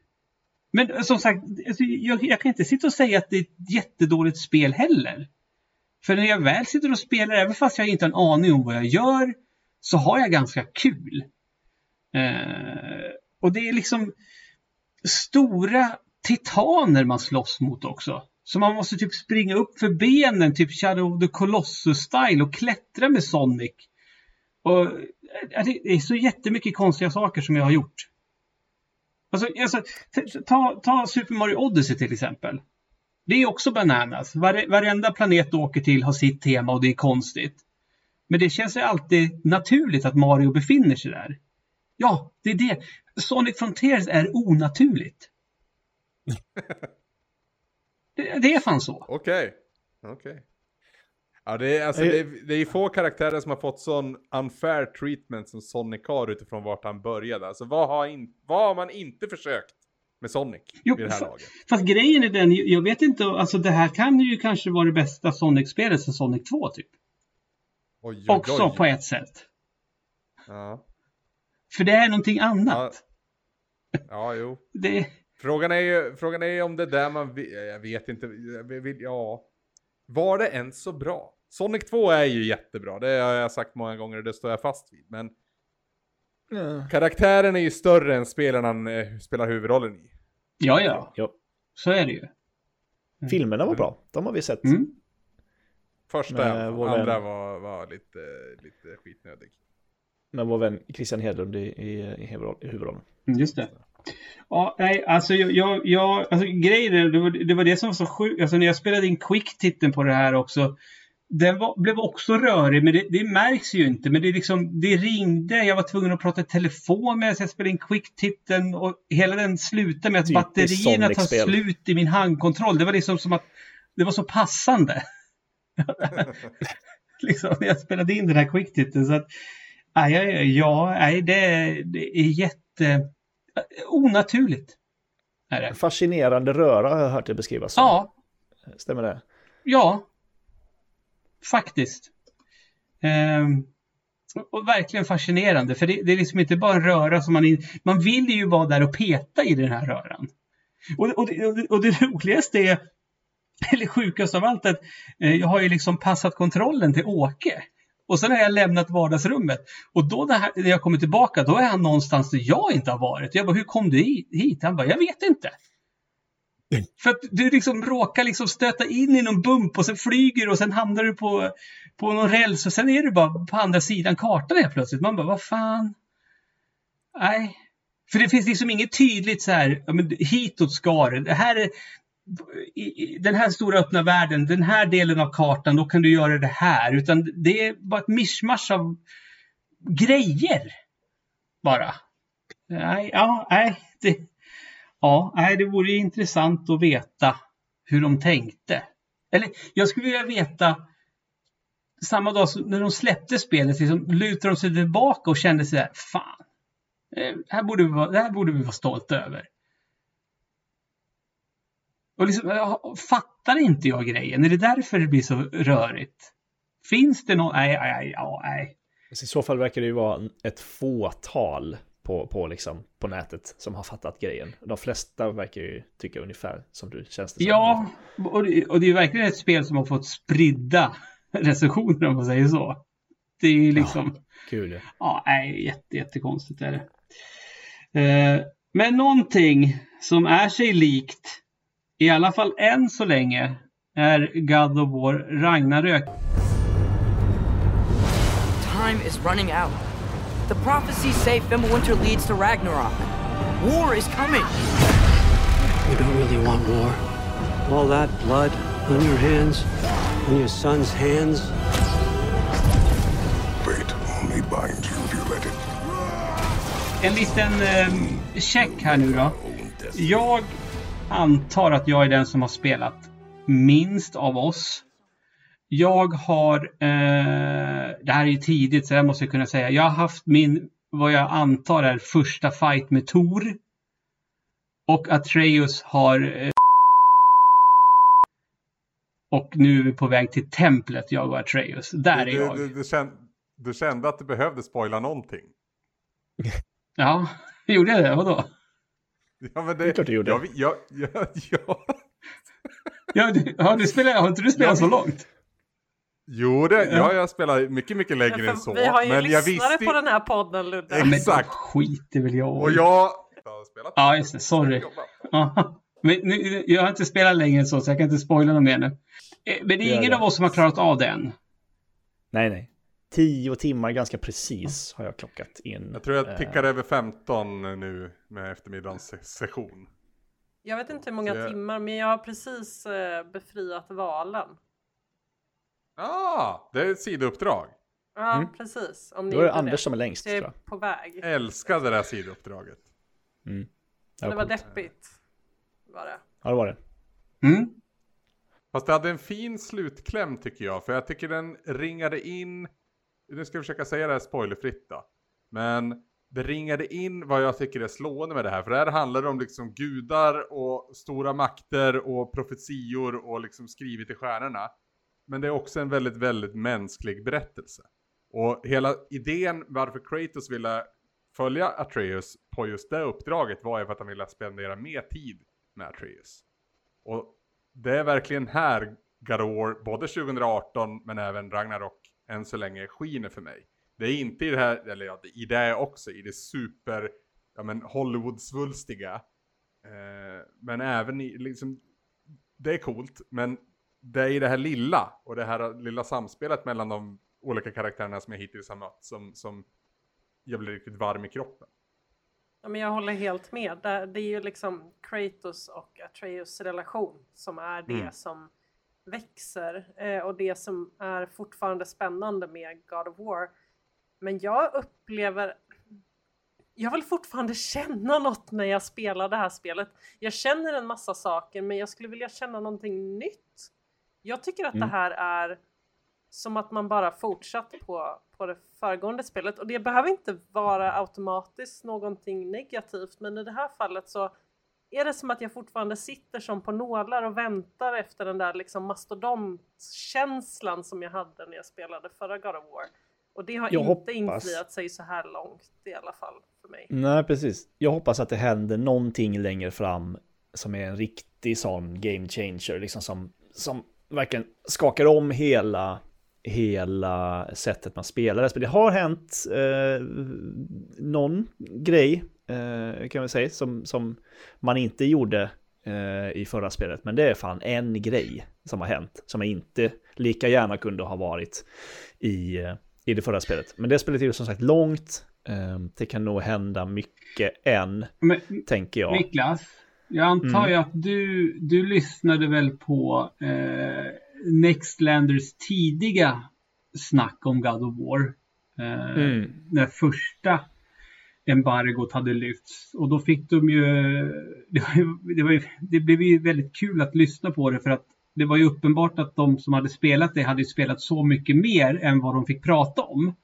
Men eh, som sagt, alltså, jag, jag, kan inte sitta och säga att det är ett jättedåligt spel heller. För när jag väl sitter och spelar, även fast jag inte har en aning om vad jag gör, så har jag ganska kul. Uh, och det är liksom stora titaner man slåss mot också. Så man måste typ springa upp för benen, typ Shadow of the Colossus-style och klättra med Sonic. Och eh, det är så jättemycket konstiga saker som jag har gjort. Alltså, alltså ta, ta Super Mario Odyssey till exempel. Det är också bananas. Var, varenda planet du åker till har sitt tema och det är konstigt. Men det känns ju alltid naturligt att Mario befinner sig där. Ja, det är det. Sonic Frontiers är onaturligt. [laughs] Det, det är fan så. Okej. Okay. Okej. Okay. Ja, det är, alltså, det, är, det är få karaktärer som har fått sån unfair treatment som Sonic har utifrån vart han började. Alltså vad har, in, vad har man inte försökt med Sonic jo, vid det här laget? Fast grejen är den, jag vet inte, alltså det här kan ju kanske vara det bästa Sonic-spelet sen Sonic 2 typ. Oj, oj, Också oj. på ett sätt. Ja. För det är någonting annat. Ja, ja jo. det, Frågan är ju, frågan är ju om det där man jag vet inte, jag vill, ja. Var det ens så bra? Sonic 2 är ju jättebra, det har jag sagt många gånger och det står jag fast vid. Men mm. karaktären är ju större än spelaren han eh, spelar huvudrollen i. Ja, ja, ja. Så är det ju. Mm. Filmerna var bra, de har vi sett. Mm. Första, andra var, var lite, lite skitnödig. Med vår vän Christian Hedlund i, i, i huvudrollen. Mm, just det. Ja, nej, alltså jag, jag, jag alltså grejen är, det var, det var det som var så sjukt, alltså när jag spelade in quick-titeln på det här också, den var, blev också rörig, men det, det, märks ju inte. Men det, liksom, det ringde, jag var tvungen att prata i telefon medan jag spelade in quick-titeln och hela den slutade med att batterierna tar slut i min handkontroll. Det var liksom som att det var så passande. [laughs] liksom när jag spelade in den här quick-titeln. Så att, nej, ja, det, det är jätte onaturligt. Är det. Fascinerande röra har jag hört det beskrivas som. Ja. Stämmer det? Ja. Faktiskt. Ehm, och verkligen fascinerande, för det, det, är liksom inte bara en röra som man... In, man vill ju vara där och peta i den här röran. Och, och, och, och det roligaste är, [laughs] eller sjukast av allt, att eh, jag har ju liksom passat kontrollen till Åke. Och sen har jag lämnat vardagsrummet. Och då när, när jag kommer tillbaka, då är han någonstans där jag inte har varit. Jag bara, hur kom du hit? Han bara, jag vet inte. Mm. För att du liksom råkar liksom stöta in i någon bump och sen flyger och sen hamnar du på, på någon räls och sen är du bara på andra sidan kartan helt plötsligt. Man bara, vad fan? Nej. För det finns liksom inget tydligt så här, ja, men hitåt ska det. Det här är, i, den här stora öppna världen, den här delen av kartan, då kan du göra det här. Utan det är bara ett mischmasch av grejer. Bara. Nej, ja, nej. Det, ja, nej, det vore intressant att veta hur de tänkte. Eller jag skulle vilja veta samma dag som när de släppte spelet, liksom, lutade de sig tillbaka och kände sig där, fan, det här borde vi vara, det här borde vi vara stolta över. Och liksom, fattar inte jag grejen? Är det därför det blir så rörigt? Finns det någon? Nej, nej, ja, nej. I så fall verkar det ju vara ett fåtal på, på, liksom, på nätet som har fattat grejen. De flesta verkar ju tycka ungefär som du känns det Ja, och det, och det är verkligen ett spel som har fått spridda [laughs] recensioner om man säger så. Det är ju liksom... Ja, kul. Ja, nej, jätte, jättekonstigt är det. Eh, men någonting som är sig likt i alla fall än så länge, är God of War Ragnarök. Time is running out. The prophecies say Fimbulwinter leads to Ragnarok. War is coming. You don't really want war. All that blood on your hands, on your son's hands. Fate only binds you if you let it. En liten eh, check här nu då. Jag antar att jag är den som har spelat minst av oss. Jag har, eh, det här är ju tidigt så jag måste kunna säga, jag har haft min, vad jag antar är första fight med Tor. Och Atreus har eh, och nu är vi på väg till templet, jag och Atreus. Där du, är jag. Du, du, kände, du, kände, att du behövde spoila någonting? ja, [laughs] gjorde jag det? Vadå? Ja, men det, det är klart du gjorde. Ja, ja, ja, ja. ja, du, har, du spelat, har inte du spelat ja, så långt? Jo, det, ja. jag spelar mycket, mycket längre än så. Vi har ju men lyssnare jag visste... på den här podden, Ludde. Exakt. Skit vill jag Och jag... spelat. Ja, just det. Sorry. Men nu, jag har inte spelat längre än så, så jag kan inte spoila något mer nu. Eh, men det är ingen av oss som har klarat av det än. Nej, nej. Tio timmar ganska precis har jag klockat in. Jag tror jag tickar eh... över 15 nu med eftermiddagens session. Jag vet inte hur många jag... timmar, men jag har precis eh, befriat valen. Ja, ah, det är ett sidouppdrag. Ja, mm. precis. Om ni Då är det Anders det. som är längst. Jag är tror jag. på väg. Älskade det här sidouppdraget. Mm. Det, det var deppigt. Var det. Ja, det var det. Mm. Fast det hade en fin slutkläm tycker jag. För jag tycker den ringade in nu ska jag försöka säga det här spoilerfritt då. Men det ringade in vad jag tycker är slående med det här. För det här handlar om liksom gudar och stora makter och profetior och liksom skrivit i stjärnorna. Men det är också en väldigt, väldigt mänsklig berättelse. Och hela idén varför Kratos ville följa Atreus på just det uppdraget var ju för att han ville spendera mer tid med Atreus. Och det är verkligen här God of War, både 2018 men även Ragnarok än så länge skiner för mig. Det är inte i det här, eller ja, i det också, i det super, ja men Hollywood-svulstiga. Eh, men även i, liksom, det är coolt, men det är i det här lilla och det här lilla samspelet mellan de olika karaktärerna som jag hittills har mött som, som jag blir riktigt varm i kroppen. Ja, men jag håller helt med. Det, är ju liksom Kratos och Atreus relation som är det mm. som växer eh, och det som är fortfarande spännande med God of War. Men jag upplever jag vill fortfarande känna något när jag spelar det här spelet. Jag känner en massa saker men jag skulle vilja känna någonting nytt. Jag tycker att mm. det här är som att man bara fortsatt på, på det föregående spelet och det behöver inte vara automatiskt någonting negativt men i det här fallet så är det som att jag fortfarande sitter som på nålar och väntar efter den där liksom mastodontkänslan som jag hade när jag spelade förra God of War. Och det har jag inte hoppas... infriat sig så här långt i alla fall för mig. Nej, precis. Jag hoppas att det händer någonting längre fram som är en riktig sån game changer, liksom som, som verkligen skakar om hela hela sättet man spelar det. Det har hänt eh, någon grej eh, kan vi säga, som, som man inte gjorde eh, i förra spelet. Men det är fan en grej som har hänt, som inte lika gärna kunde ha varit i, eh, i det förra spelet. Men det spelet är ju som sagt långt. Eh, det kan nog hända mycket än, Men, tänker jag. Niklas, Jag antar mm. ju att du, du lyssnade väl på eh, Nextlanders tidiga snack om God of War. Eh, mm. När första embargot hade lyfts. Och då fick de ju, det, var, det, var, det blev ju väldigt kul att lyssna på det för att det var ju uppenbart att de som hade spelat det hade spelat så mycket mer än vad de fick prata om.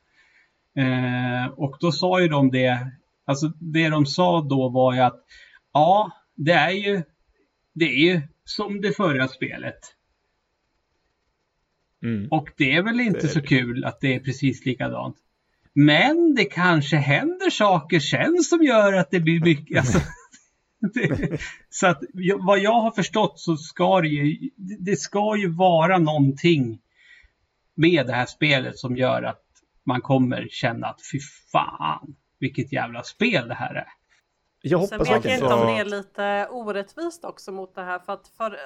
Eh, och då sa ju de det, alltså det de sa då var ju att ja, det är ju, det är ju som det förra spelet. Mm. Och det är väl inte är så kul att det är precis likadant. Men det kanske händer saker sen som gör att det blir mycket. [laughs] Alltså, det, så att vad jag har förstått så ska det ju, det ska ju vara någonting med det här spelet som gör att man kommer känna att fy fan vilket jävla spel det här är. Jag hoppas Sen vet jag inte om det är lite orättvist också mot det här för att för,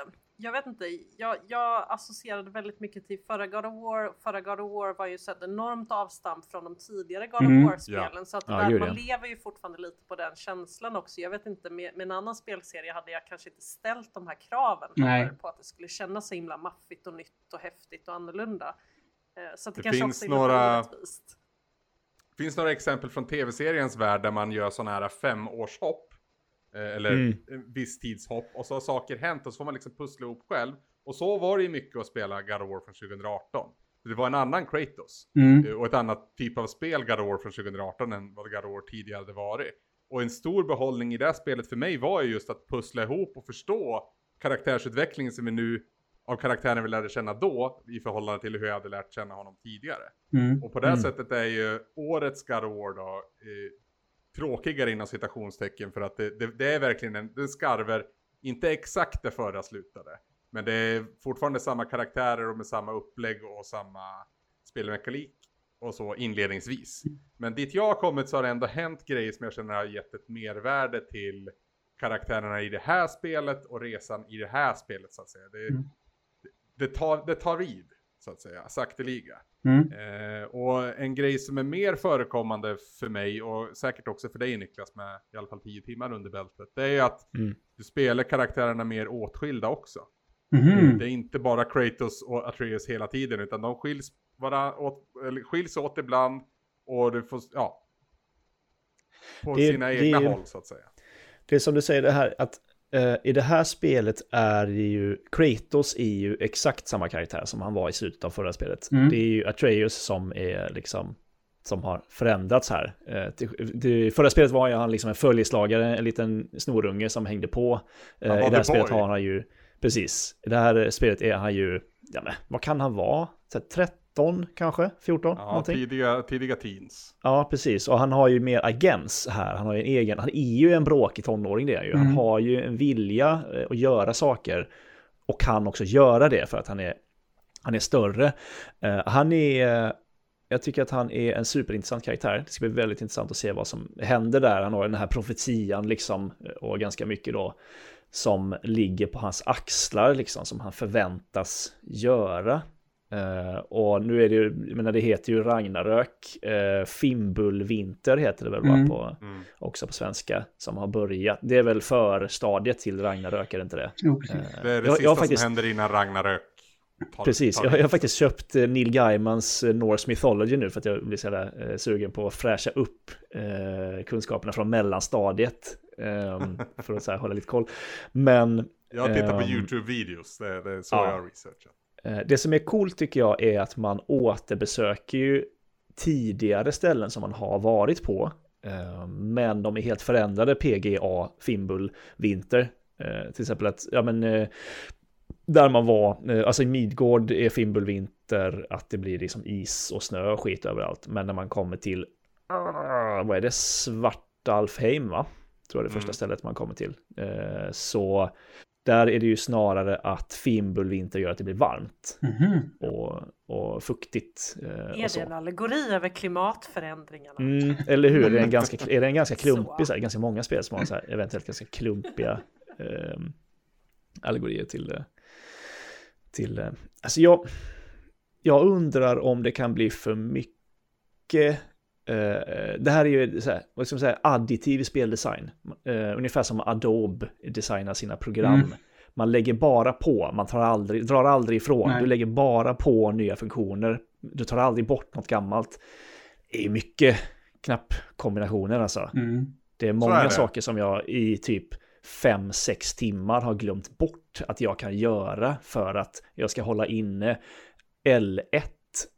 jag vet inte, jag, jag associerade väldigt mycket till förra God of War. Förra God of War var ju så ett enormt avstamp från de tidigare God mm. of War-spelen. Ja. Så att ja, där, man lever ju fortfarande lite på den känslan också. Jag vet inte, med, med en annan spelserie hade jag kanske inte ställt de här kraven på att det skulle kännas så himla maffigt och nytt och häftigt och annorlunda. Eh, så det, det kanske finns också är några... orättvist. Det finns några exempel från tv-seriens värld där man gör sådana här femårshopp eller mm. visstidshopp. Och så har saker hänt och så får man liksom pussla ihop själv. Och så var det ju mycket att spela God of War från 2018. Det var en annan Kratos. Mm. Eh, och ett annat typ av spel God of War från 2018 än vad God of War tidigare hade varit. Och en stor behållning i det spelet för mig var ju just att pussla ihop och förstå karaktärsutvecklingen som vi nu av karaktären vi lärde känna då i förhållande till hur jag hade lärt känna honom tidigare. Mm. Och på det mm. sättet är ju årets God of War då eh, tråkigare inom citationstecken för att det, det, det är verkligen en, den skarver, inte exakt det förra slutade. Men det är fortfarande samma karaktärer och med samma upplägg och samma spelmekanik och så inledningsvis. Men dit jag har kommit så har det ändå hänt grejer som jag känner har gett ett mervärde till karaktärerna i det här spelet och resan i det här spelet så att säga. Det, mm. det, det, tar, det tar vid så att säga, sakteliga. Mm. Eh, och en grej som är mer förekommande för mig och säkert också för dig Niklas med i alla fall tio timmar under bältet. Det är att mm. du spelar karaktärerna mer åtskilda också. Mm. Det är inte bara Kratos och Atreus hela tiden utan de skiljs, bara åt, skiljs åt ibland och du får, ja. På det, sina egna det, håll så att säga. Det är som du säger det här att Uh, I det här spelet är ju, Kratos är ju exakt samma karaktär som han var i slutet av förra spelet. Mm. Det är ju Atreus som är liksom, som har förändrats här. Det, det, förra spelet var ju han liksom en följeslagare, en liten snorunge som hängde på. Uh, I det här spelet har han ju, precis, i det här spelet är han ju, ja men vad kan han vara? 30 13 kanske, 14? Ja, någonting. tidiga, tidiga teens. Ja, precis. Och han har ju mer agens här. Han har ju en egen, han är ju en bråkig tonåring det är ju. Han mm. har ju en vilja eh, att göra saker och kan också göra det för att han är, han är större. Uh, han är, jag tycker att han är en superintressant karaktär. Det ska bli väldigt intressant att se vad som händer där. Han har den här profetian liksom och ganska mycket då som ligger på hans axlar liksom som han förväntas göra. Uh, och nu är det ju, jag menar det heter ju Ragnarök, uh, Fimbulvinter heter det väl mm. på, mm. också på svenska, som har börjat. Det är väl för stadiet till Ragnarök, är det inte det? Jo, precis. Uh, det är det jag, sista jag faktiskt, som händer innan Ragnarök. Tar, precis, tar jag, jag, har faktiskt köpt Neil Gaimans Norse Mythology nu för att jag blir så jävla sugen på att fräscha upp kunskaperna från mellanstadiet. Um, [laughs] för att så här, hålla lite koll. Men... Jag har tittat um, på YouTube-videos, det, det är så ja. jag har researchat. Eh, det som är coolt tycker jag är att man återbesöker ju tidigare ställen som man har varit på. Eh, men de är helt förändrade PGA, Fimbul, Vinter. Eh, till exempel att, ja men, där man var, alltså i Midgård är Fimbul Vinter att det blir liksom is och snö och skit överallt. Men när man kommer till, ah, vad är det, Svartalfheim va? Tror jag det första mm. stället man kommer till. Så där är det ju snarare att fimbulvinter gör att det blir varmt mm. och, och fuktigt. Eh, är det en allegori över klimatförändringarna? Mm, eller hur, är det en ganska, är det en ganska [laughs] klumpig, så här, ganska många spel som har så här, eventuellt ganska klumpiga eh, allegorier till, eh, till eh, alltså jag, jag undrar om det kan bli för mycket det här är ju så här, vad ska man säga, additiv speldesign. Uh, ungefär som Adobe designar sina program. Mm. Man lägger bara på, man tar aldrig, drar aldrig ifrån. Nej. Du lägger bara på nya funktioner. Du tar aldrig bort något gammalt. Det är mycket knappkombinationer alltså. Mm. Det är många är det. saker som jag i typ 5-6 timmar har glömt bort att jag kan göra för att jag ska hålla inne L1.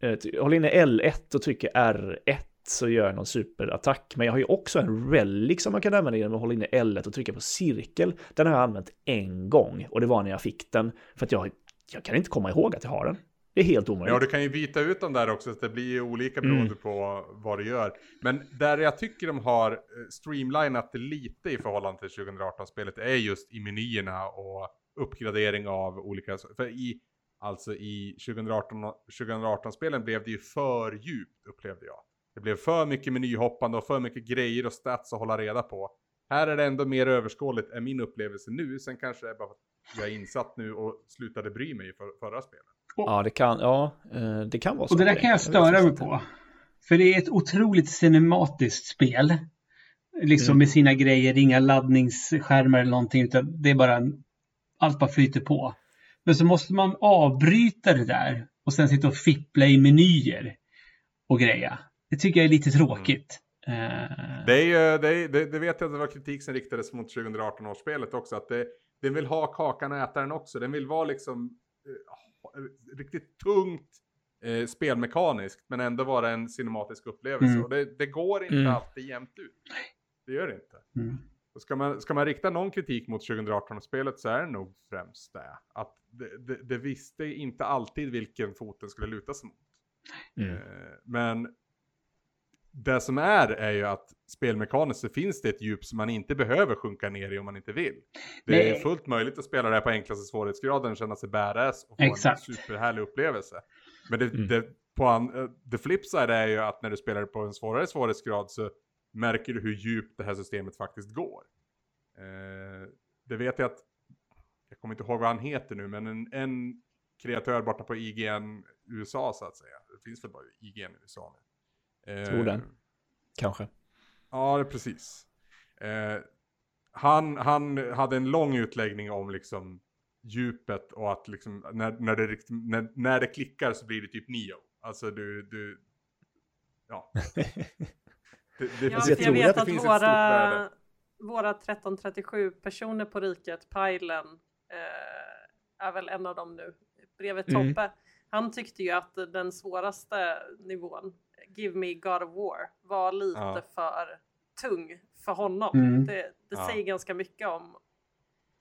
Eh, hålla inne L1 och trycker R1 så gör jag någon superattack. Men jag har ju också en relic som man kan använda genom att hålla inne L1 och trycka på cirkel. Den har jag använt en gång och det var när jag fick den. För att jag, jag kan inte komma ihåg att jag har den. Det är helt omöjligt. Ja, du kan ju byta ut dem där också, så det blir ju olika beroende mm. på vad du gör. Men där jag tycker de har eh, streamlinat det lite i förhållande till 2018-spelet är just i menyerna och uppgradering av olika... För i, alltså i 2018-spelen 2018 blev det ju för djupt upplevde jag. Det blev för mycket menyhoppande och för mycket grejer och stats att hålla reda på. Här är det ändå mer överskådligt, är min upplevelse nu. Sen kanske det är bara för att jag är insatt nu och slutade bry mig i för, förra spelet. Ja, det kan, ja, eh, det kan vara så. Och det där kan jag störa mig på. För det är ett otroligt cinematiskt spel. Liksom mm. med sina grejer, inga laddningsskärmar eller någonting, utan det är bara, allt bara flyter på. Men så måste man avbryta det där och sen sitta och fippla i menyer och greja. Det tycker jag är lite tråkigt. Mm. Det, är, det, är, det, det, vet jag att det var kritik som riktades mot 2018 års spelet också. Att det, den vill ha kakan och äta den också. Den vill vara liksom uh, riktigt tungt uh, spelmekaniskt. Men ändå vara en cinematisk upplevelse. Mm. Och det, det, går inte mm. alltid jämnt ut. Det gör det inte. Mm. ska, man, ska man rikta någon kritik mot 2018-spelet så är det nog främst det. Att det, det, det visste inte alltid vilken fot den skulle luta sig mot. Mm. Men det som är är ju att spelmekaniskt så finns det ett djup som man inte behöver sjunka ner i om man inte vill. Det Nej. är fullt möjligt att spela det här på enklaste svårighetsgraden, känna sig badass och få Exakt. en superhärlig upplevelse. Men det, mm. det, på an, eh, the flip side är ju att när du spelar på en svårare svårighetsgrad så märker du hur djupt det här systemet faktiskt går. Eh, det vet jag att, jag kommer inte ihåg vad han heter nu, men en, en kreatör borta på IGN USA så att säga. Det finns väl bara IGN i USA nu. Tror den. Kanske. Ja, det precis. Eh, han, han hade en lång utläggning om liksom djupet och att liksom när, när, det, när, när det klickar så blir det typ nio. Alltså du, du ja. [laughs] det, det, ja, jag, jag vet att, att våra, våra 1337 personer på riket, Pajlen, eh, är väl en av dem nu, bredvid mm. Tobbe. Mm. Han tyckte ju att den svåraste nivån Give Me God of War var lite ja. för tung för honom. Mm. Det, det ja. säger ganska mycket om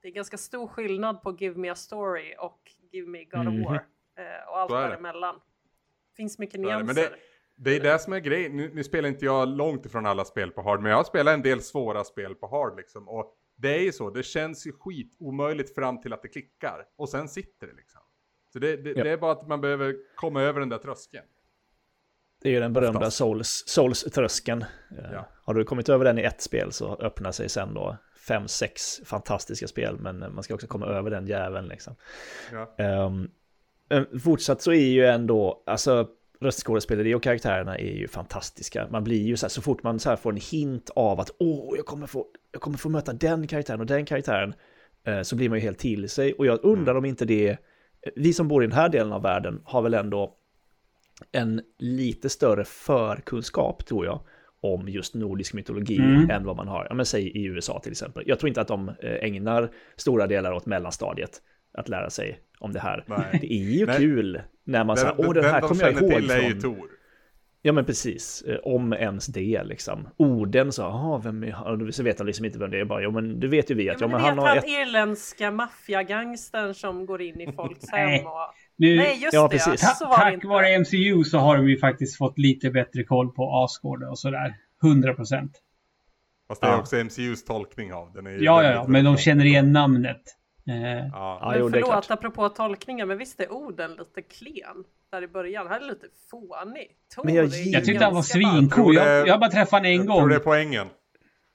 det är ganska stor skillnad på Give Me a Story och Give Me God mm. of War eh, och allt däremellan. Det finns mycket nyanser. Det, det, är det som är grejen. Nu, nu, spelar inte jag långt ifrån alla spel på hard, men jag har spelat en del svåra spel på hard liksom. Och det är ju så, det känns ju skit omöjligt fram till att det klickar. Och sen sitter det liksom. Så det, det, ja. det är bara att man behöver komma över den där tröskeln. Det är ju den berömda Souls, Souls-tröskeln. Ja. Har du kommit över den i ett spel så öppnar sig sen då fem, sex fantastiska spel, men man ska också komma över den jäveln liksom. Ja. Um, fortsatt så är ju ändå, alltså röstskådespeleri och karaktärerna är ju fantastiska. Man blir ju så här, så fort man så här får en hint av att åh, jag kommer få, jag kommer få möta den karaktären och den karaktären, eh, så blir man ju helt till sig. Och jag undrar mm. om inte det, vi som bor i den här delen av världen har väl ändå en lite större förkunskap, tror jag, om just nordisk mytologi mm. än vad man har, ja men säg i USA till exempel. Jag tror inte att de eh, ägnar stora delar åt mellanstadiet att lära sig om det här. Nej. Det är ju Nej. kul när man säger, åh den här kommer jag ihåg till ju Tor. Ja men precis, eh, om ens det liksom. Orden så, jaha, vem är Så vet han liksom inte vem det är, bara, jo men det vet ju vi att, ja, men, ja, men han har ett... irländska maffiagangstern som går in i folks [laughs] hem och... Nu, Nej, just ja, det. Precis. Så var Tack vare MCU så har de ju faktiskt fått lite bättre koll på Asgård och sådär. 100 procent. Fast det är ja. också MCUs tolkning av den. Är ja, ja, ja, men de känner igen namnet. Eh. Ja. Men jo, förlåt, apropå tolkningar, men visst är orden lite klen där i början? Han är lite fånig. men jag, jag tyckte han var svincool. Jag, jag har bara träffat honom en jag gång. Jag tror det är poängen.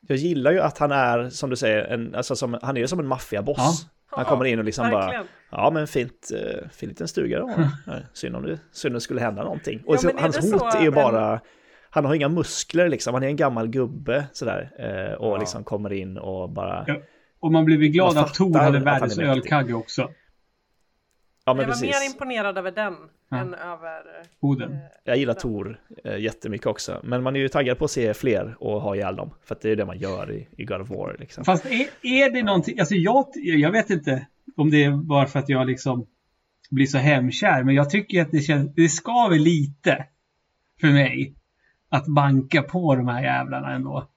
Jag gillar ju att han är, som du säger, en, alltså som, han är ju som en maffiaboss. Ja. Han kommer in och liksom Verkligen. bara, ja men fint, uh, fin liten stuga då. Synd om det, synd om det skulle hända någonting. Och ja, så, hans hot så, är ju bara, han har inga muskler liksom, han är en gammal gubbe sådär. Eh, och ja. liksom kommer in och bara... Ja. Och man blev glad att Tor hade världens ölkagge också. Ja, men jag var mer imponerad över den ja. än över... Oden. Eh, jag gillar Tor eh, jättemycket också. Men man är ju taggad på att se fler och ha ihjäl dem. För att det är det man gör i, i God of War. Liksom. Fast är, är det någonting, alltså jag, jag vet inte om det är bara för att jag liksom blir så hemkär. Men jag tycker att det känns, det skaver lite för mig att banka på de här jävlarna ändå.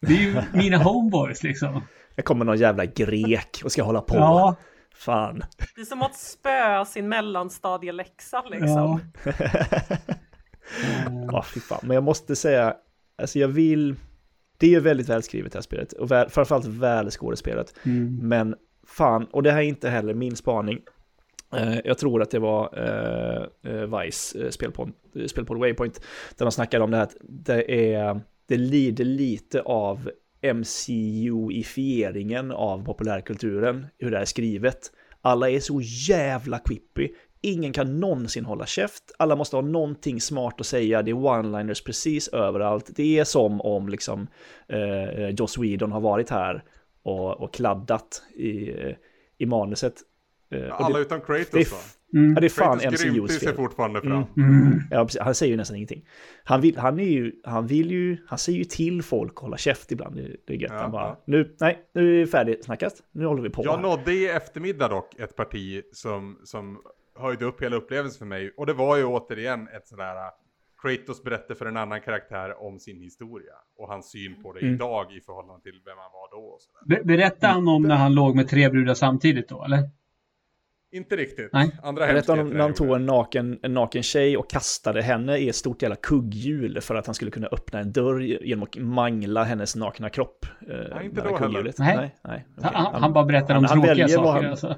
Det är ju [laughs] mina homeboys liksom. Det kommer någon jävla grek och ska hålla på. Ja. Fan. Det är som att spöa sin mellanstadieläxa liksom. Ja. [laughs] ja, fy fan. Men jag måste säga, alltså jag vill... Det är väldigt välskrivet det här spelet och väl, framförallt välskådespelat. Mm. Men fan, och det här är inte heller min spaning. Uh, jag tror att det var uh, uh, Vice spelpodd, spelpodd Waypoint där de snackade om det här att det, är, det lider lite av MCU-ifieringen av populärkulturen, hur det är skrivet. Alla är så jävla quippy. Ingen kan någonsin hålla käft. Alla måste ha någonting smart att säga. Det är one-liners precis överallt. Det är som om liksom eh, Joss Whedon har varit här och, och kladdat i, i manuset. Eh, Alla det, utom Kratos det, va? Mm. Ja, det är fan MCUs fel. fortfarande fram. Mm. Mm. Ja, han säger ju nästan ingenting. Han vill, han, är ju, han vill ju, han säger ju till folk att hålla käft ibland. Det, det är gött. Ja, han bara, ja. nu, nej, nu är vi färdigsnackat. Nu håller vi på. Jag nådde i eftermiddag dock ett parti som, som höjde upp hela upplevelsen för mig. Och det var ju återigen ett sådär, Kratos berättar för en annan karaktär om sin historia. Och hans syn på det mm. idag i förhållande till vem han var då. Och sådär. Berättade han om när han låg med tre brudar samtidigt då, eller? Inte riktigt. Nej. Andra hemskheter. När han tog en naken, en naken tjej och kastade henne i ett stort jävla kugghjul för att han skulle kunna öppna en dörr genom att mangla hennes nakna kropp. Nej, eh, inte då heller. Nej, nej. nej okay. han, han, bara berättar om han, tråkiga han saker. Han, alltså.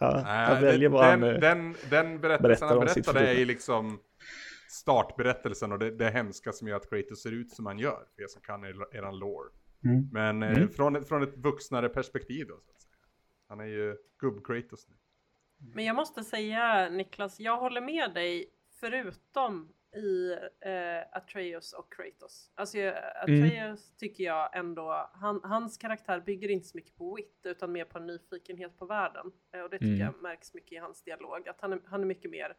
ja, han väljer vad den, han den, den berättelsen han berättade är ju liksom startberättelsen och det, det hemska som gör att Kratos ser ut som han gör. För er som kan er, eran lore. Mm. Men eh, mm. från, från ett vuxnare perspektiv då. Så att säga. Han är ju gubb-Kratos nu. Men jag måste säga Niklas, jag håller med dig förutom i eh, Atreus och Kratos. Alltså Atreus mm. tycker jag ändå, han, hans karaktär bygger inte så mycket på wit utan mer på nyfikenhet på världen. Eh, och det tycker mm. jag märks mycket i hans dialog. Att han är, han är mycket mer,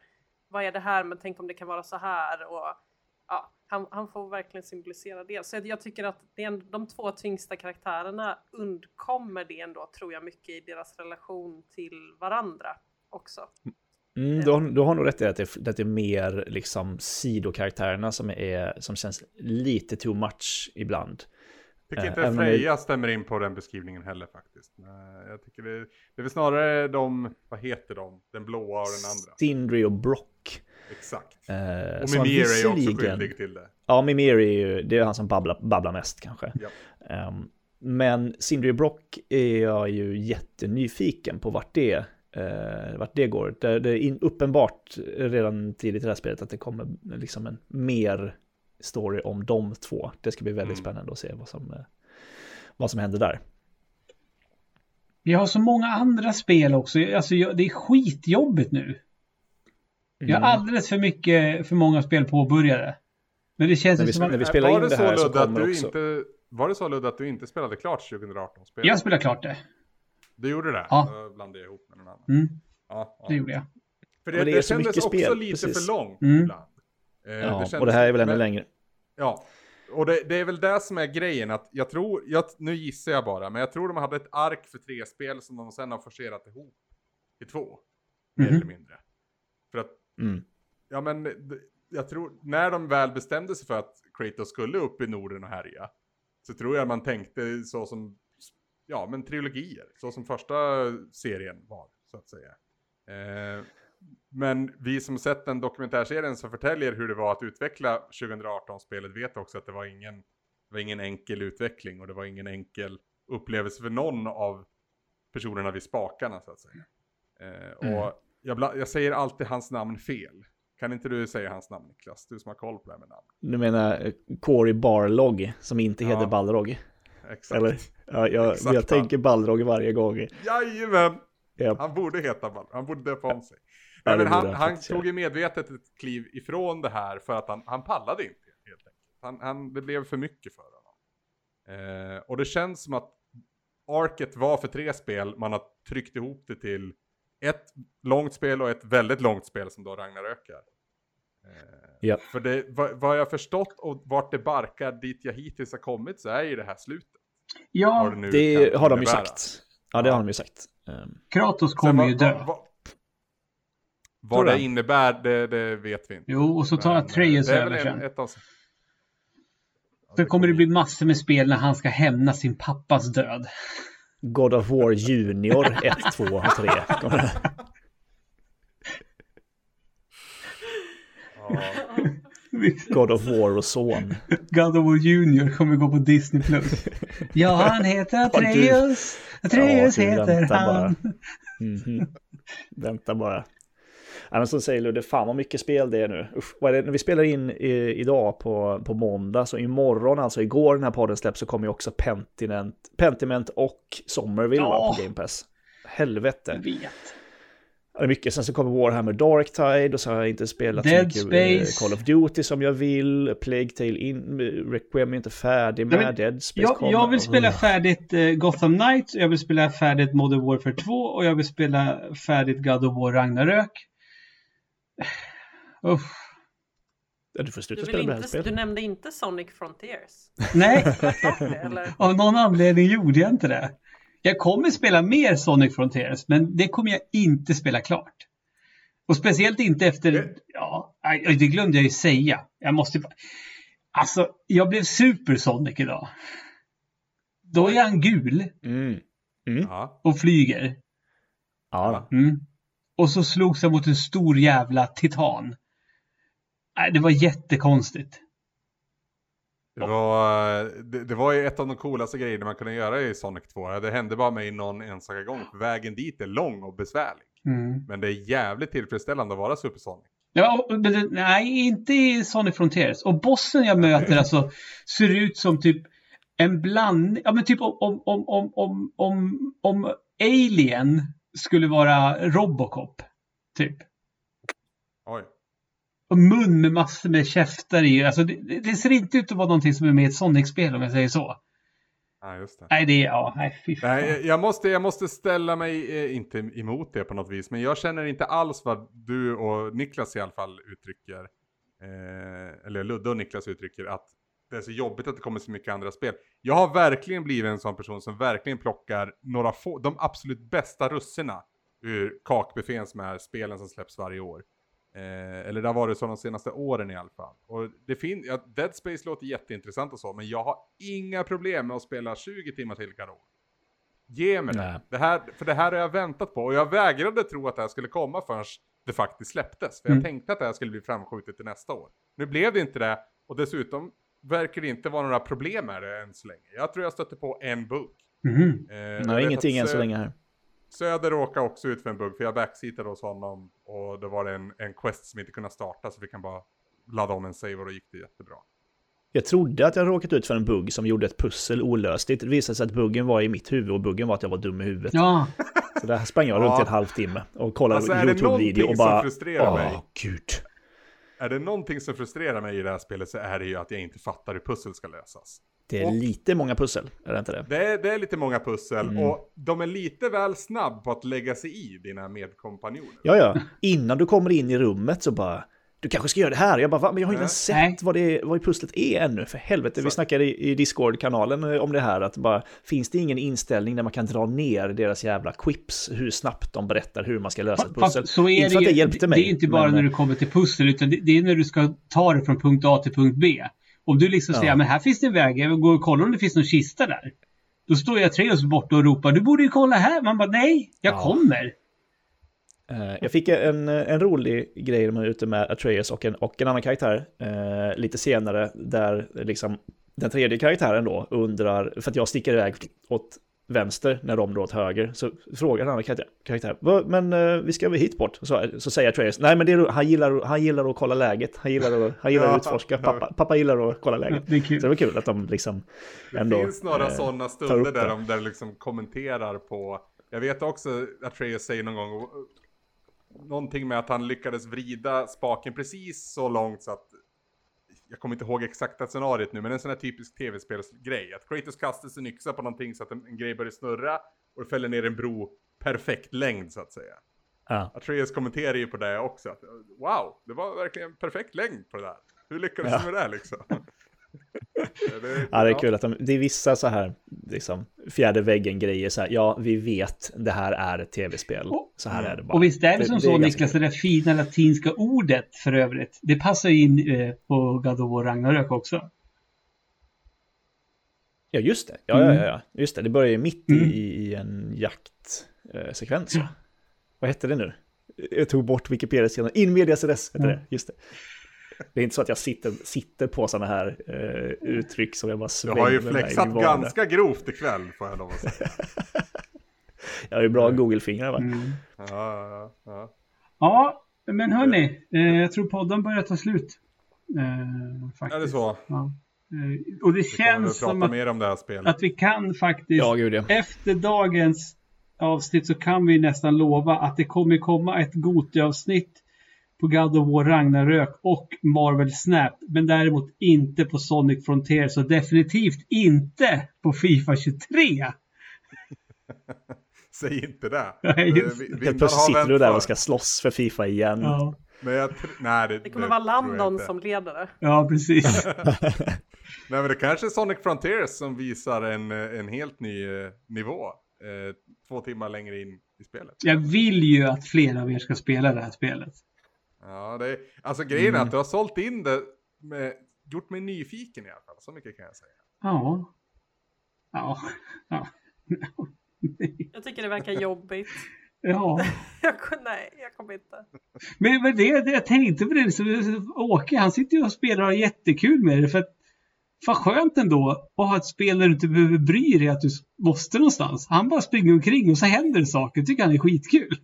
vad är det här men tänk om det kan vara så här och ja, han, han får verkligen symbolisera det. Så jag tycker att det är de två tyngsta karaktärerna undkommer det ändå tror jag mycket i deras relation till varandra också. Mm, du, har, du har nog rätt i att det, att det är mer liksom sidokaraktärerna som, är, som känns lite too much ibland. Jag tycker inte äh, Freja det... stämmer in på den beskrivningen heller faktiskt. Jag tycker det, det är väl snarare de, vad heter de, den blåa och den andra. Sindri och Brock. Exakt. Eh, och Mimir är också skyldig till det. Ja, Mimir är ju, det är han som babblar, babblar mest kanske. Ja. Um, men Sindri och Brock är jag ju jättenyfiken på vart det eh, vart det går. Det, det är in, uppenbart redan tidigt i det här spelet att det kommer liksom en mer story om de två. Det ska bli väldigt mm. spännande att se vad som, eh, vad som händer där. Vi har så många andra spel också. Alltså, det är skitjobbigt nu. Jag har mm. alldeles för mycket, för många spel påbörjade. Men det känns när vi, som när vi spelar in det här så, så kommer också... Inte, var det så Ludde att du inte spelade klart 2018? Spel? Jag spelade klart det. Du gjorde det? Ja. Då blandade jag ihop med någon annan. Mm. Ja, ja. Det gjorde jag. För det, det, det kändes också spel, lite precis. för långt mm. ibland. Eh, ja, det och det här är väl ännu längre. Ja, och det, det, är väl det som är grejen att jag tror, jag, nu gissar jag bara, men jag tror de hade ett ark för tre spel som de sen har forcerat ihop till två. Mer mm. eller mindre. För att, mm. ja men, jag tror, när de väl bestämde sig för att Kratos skulle upp i Norden och härja, så tror jag man tänkte så som ja, men trilogier, så som första serien var, så att säga. Eh, men vi som sett den dokumentärserien som förtäljer hur det var att utveckla 2018-spelet vet också att det var ingen, det var ingen enkel utveckling och det var ingen enkel upplevelse för någon av personerna vid spakarna så att säga. Eh, mm. Och jag, jag, säger alltid hans namn fel. Kan inte du säga hans namn Niklas? Du som har koll på det här med namn. Du menar eh, Corey Barlog som inte heter ja. Balrog? Exakt. Eller? Ja, jag, Exakt, jag tänker Balrog varje gång. Jajamän! Yep. Han borde heta Balrog, han borde döpa om sig. Ja, men han, han tog ju medvetet ett kliv ifrån det här för att han, han pallade inte helt enkelt. Han, han, det blev för mycket för honom. Eh, och det känns som att arket var för tre spel, man har tryckt ihop det till ett långt spel och ett väldigt långt spel som då Ragnarök är. Eh, ja. För det, vad, vad jag förstått och vart det barkar dit jag hittills har kommit så är ju det här slutet. Ja, det, det har de ju sagt. Ja, det har de ju sagt. Kratos kommer ju dö. Vad, vad det innebär, det, det, vet vi inte. Jo, och så tar Atreus över sen. Ett av... Sen kommer det bli massor med spel när han ska hämna sin pappas död. God of War Junior 1, 2 och 3. [laughs] God of War och son. God of War Junior kommer gå på Disney+. Plus. [laughs] Ja, han heter Atreus. Atreus ja, heter han. Bara. Mm -hmm. Vänta bara. Ja, men som säger Ludde, fan vad mycket spel det är nu. Usch, vad är det? När vi spelar in i, idag på, på måndag, så imorgon, alltså igår den här podden släpps, så kommer ju också Pentiment, Pentiment och Somerville ja. på Game Pass. Helvete. Jag vet. Det är mycket. Sen så kommer Warhammer Darktide och så har jag inte spelat Dead så mycket eh, Call of Duty som jag vill. Plague Tale in, Requiem är inte färdig med. Men, Dead Space jag, kommer. Jag vill spela färdigt uh, Gotham Knights, jag vill spela färdigt Modern Warfare 2 och jag vill spela färdigt God of War Ragnarök. [sighs] Uff. Ja, du får sluta du spela brädspel. Du nämnde inte Sonic Frontiers. Nej, [laughs] av någon anledning gjorde jag inte det. Jag kommer spela mer Sonic Frontiers, men det kommer jag inte spela klart. Och speciellt inte efter, ja, det glömde jag ju säga. Jag måste Alltså, jag blev Super Sonic idag. Då är han gul. Mm. Mm. Och flyger. Ja. Mm. Och så slogs han mot en stor jävla titan. Nej, det var jättekonstigt. Det var, det, det, var ju ett av de coolaste grejerna man kunde göra i Sonic 2. Det hände bara mig någon enstaka gång. Vägen dit är lång och besvärlig. Mm. Men det är jävligt tillfredsställande att vara Super Sonic. Ja, men nej, inte i Sonic Frontiers. Och bossen jag möter alltså ser ut som typ en blandning, ja men typ om, om, om, om, om, om, om Alien skulle vara Robocop. Typ. Oj. Och mun med massor med käftar i. Alltså det, det ser inte ut att vara någonting som är med i ett Sonic-spel om jag säger så. Nej, just det. Nej, det är, ja, nej, fy fan. Nej, jag måste, jag måste ställa mig, eh, inte emot det på något vis, men jag känner inte alls vad du och Niklas i alla fall uttrycker, eh, eller Ludde och Niklas uttrycker, att det är så jobbigt att det kommer så mycket andra spel. Jag har verkligen blivit en sån person som verkligen plockar några få, de absolut bästa russerna ur kakbuffén som är spelen som släpps varje år. Eh, eller det har varit så de senaste åren i alla fall. Och det fin ja, Dead Space låter jätteintressant och så, men jag har inga problem med att spela 20 timmar till Karol. Ge mig det. det här, för det här har jag väntat på och jag vägrade tro att det här skulle komma förrän det faktiskt släpptes. För jag mm. tänkte att det här skulle bli framskjutet till nästa år. Nu blev det inte det och dessutom verkar det inte vara några problem med det än så länge. Jag tror jag stötte på en bugg. Mm. Eh, Nej, ingenting än så länge här. Söder råkade också ut för en bugg för jag backseatade hos honom och då var det en, en quest som inte kunde starta så vi kan bara ladda om en save och då gick det jättebra. Jag trodde att jag råkat ut för en bugg som gjorde ett pussel olösligt. Det visade sig att buggen var i mitt huvud och buggen var att jag var dum i huvudet. Ja. Så där sprang jag runt i en halvtimme och kollade alltså, YouTube-video och bara... Åh, mig? gud. Är det någonting som frustrerar mig i det här spelet så är det ju att jag inte fattar hur pussel ska lösas. Det är och lite många pussel, är det inte det? Det är, det är lite många pussel mm. och de är lite väl snabb på att lägga sig i dina medkompanjoner. Ja, ja. Innan du kommer in i rummet så bara du kanske ska göra det här. Jag bara, va? Men jag har inte ens sett vad, det, vad pusslet är ännu. För helvete, så. vi snackade i, i Discord-kanalen eh, om det här. Att bara, finns det ingen inställning där man kan dra ner deras jävla quips? Hur snabbt de berättar hur man ska lösa ett pussel. så är inte det, det hjälpte mig. Det är inte bara men, när du kommer till pussel, utan det, det, är när du ska ta det från punkt A till punkt B. Om du liksom säger, ja. men här finns det en väg, jag går och kollar om det finns någon kista där. Då står jag Atreus borta och ropar, du borde ju kolla här. Man bara, nej, jag ja. kommer. Uh, jag fick en, en rolig grej när man är ute med Atreus och en, och en annan karaktär uh, lite senare, där liksom den tredje karaktären då undrar, för att jag sticker iväg åt vänster när de drar åt höger. Så frågar den andra karaktär, karaktär men uh, vi ska väl hit bort? Så, så säger Atreus, nej men det är, han, gillar, han gillar att kolla läget, han gillar att, han gillar att utforska, pappa, pappa gillar att kolla läget. Det så det var kul att de liksom ändå... Det finns några eh, sådana stunder där de där liksom kommenterar på, jag vet också att Atreus säger någon gång, någonting med att han lyckades vrida spaken precis så långt så att jag kommer inte ihåg exakta scenariet nu, men en sån här typisk tv-spelsgrej. Att Kratos kastar sin yxa på någonting så att en, en grej börjar snurra och fäller ner en bro perfekt längd så att säga. Ja. Atreus kommenterar ju på det också. Att, wow, det var verkligen perfekt längd på det där. Hur lyckades ja. du med det liksom? [laughs] det, ja, det är kul att de, det är vissa så här, liksom, fjärde väggen-grejer, så här, ja, vi vet, det här är ett tv-spel, så här är det bara. Och visst är det som det, så, det Niklas, det där fina latinska ordet för övrigt, det passar ju in eh, på God of War Ragnarök också. Ja, just det. Ja, mm. ja, ja, just det. Det börjar ju mitt mm. i, i, en jaktsekvens. Eh, Vad hette det nu? Jag tog bort Wikipedia-sidan. In medias res hette mm. det. Just det. Det är inte så att jag sitter, sitter på sådana här eh, uttryck som jag bara svänger Du har ju flexat ganska grovt ikväll får jag lov att säga. [laughs] jag har ju bra Google-fingrar va? Mm. Ja, ja, ja. ja, men hörni, eh, jag tror podden börjar ta slut. Eh, faktiskt. Är det så? Ja. Eh, och det vi känns som att, att, vi kan faktiskt, ja, gud, ja. efter dagens avsnitt så kan vi nästan lova att det kommer komma ett Goti-avsnitt på God of War Ragnarök och Marvel Snap. Men däremot inte på Sonic Frontier så definitivt inte på Fifa 23. [laughs] Säg inte det. [laughs] Nej, eh. Helt plötsligt sitter du där och ska slåss för Fifa igen. Ja. Men jag nej, det, det kommer det, vara Landon som ledare. Ja, precis. [laughs] nej, men det kanske är Sonic Frontiers som visar en, en helt ny eh, nivå. Eh, två timmar längre in i spelet. Jag vill ju att fler av er ska spela det här spelet. Ja, det är, alltså grejen är mm. att du har sålt in det, med, gjort mig nyfiken i alla fall. Så mycket kan jag säga. Ja. Ja. ja. [laughs] jag tycker det verkar jobbigt. Ja. [laughs] jag, nej, jag kommer inte. Men, men det, det, jag tänkte på det, så, Åke han sitter ju och spelar och har jättekul med det. För att, vad skönt ändå att ha ett spel där du inte behöver bry dig att du måste någonstans. Han bara springer omkring och så händer det saker. Det tycker han är skitkul.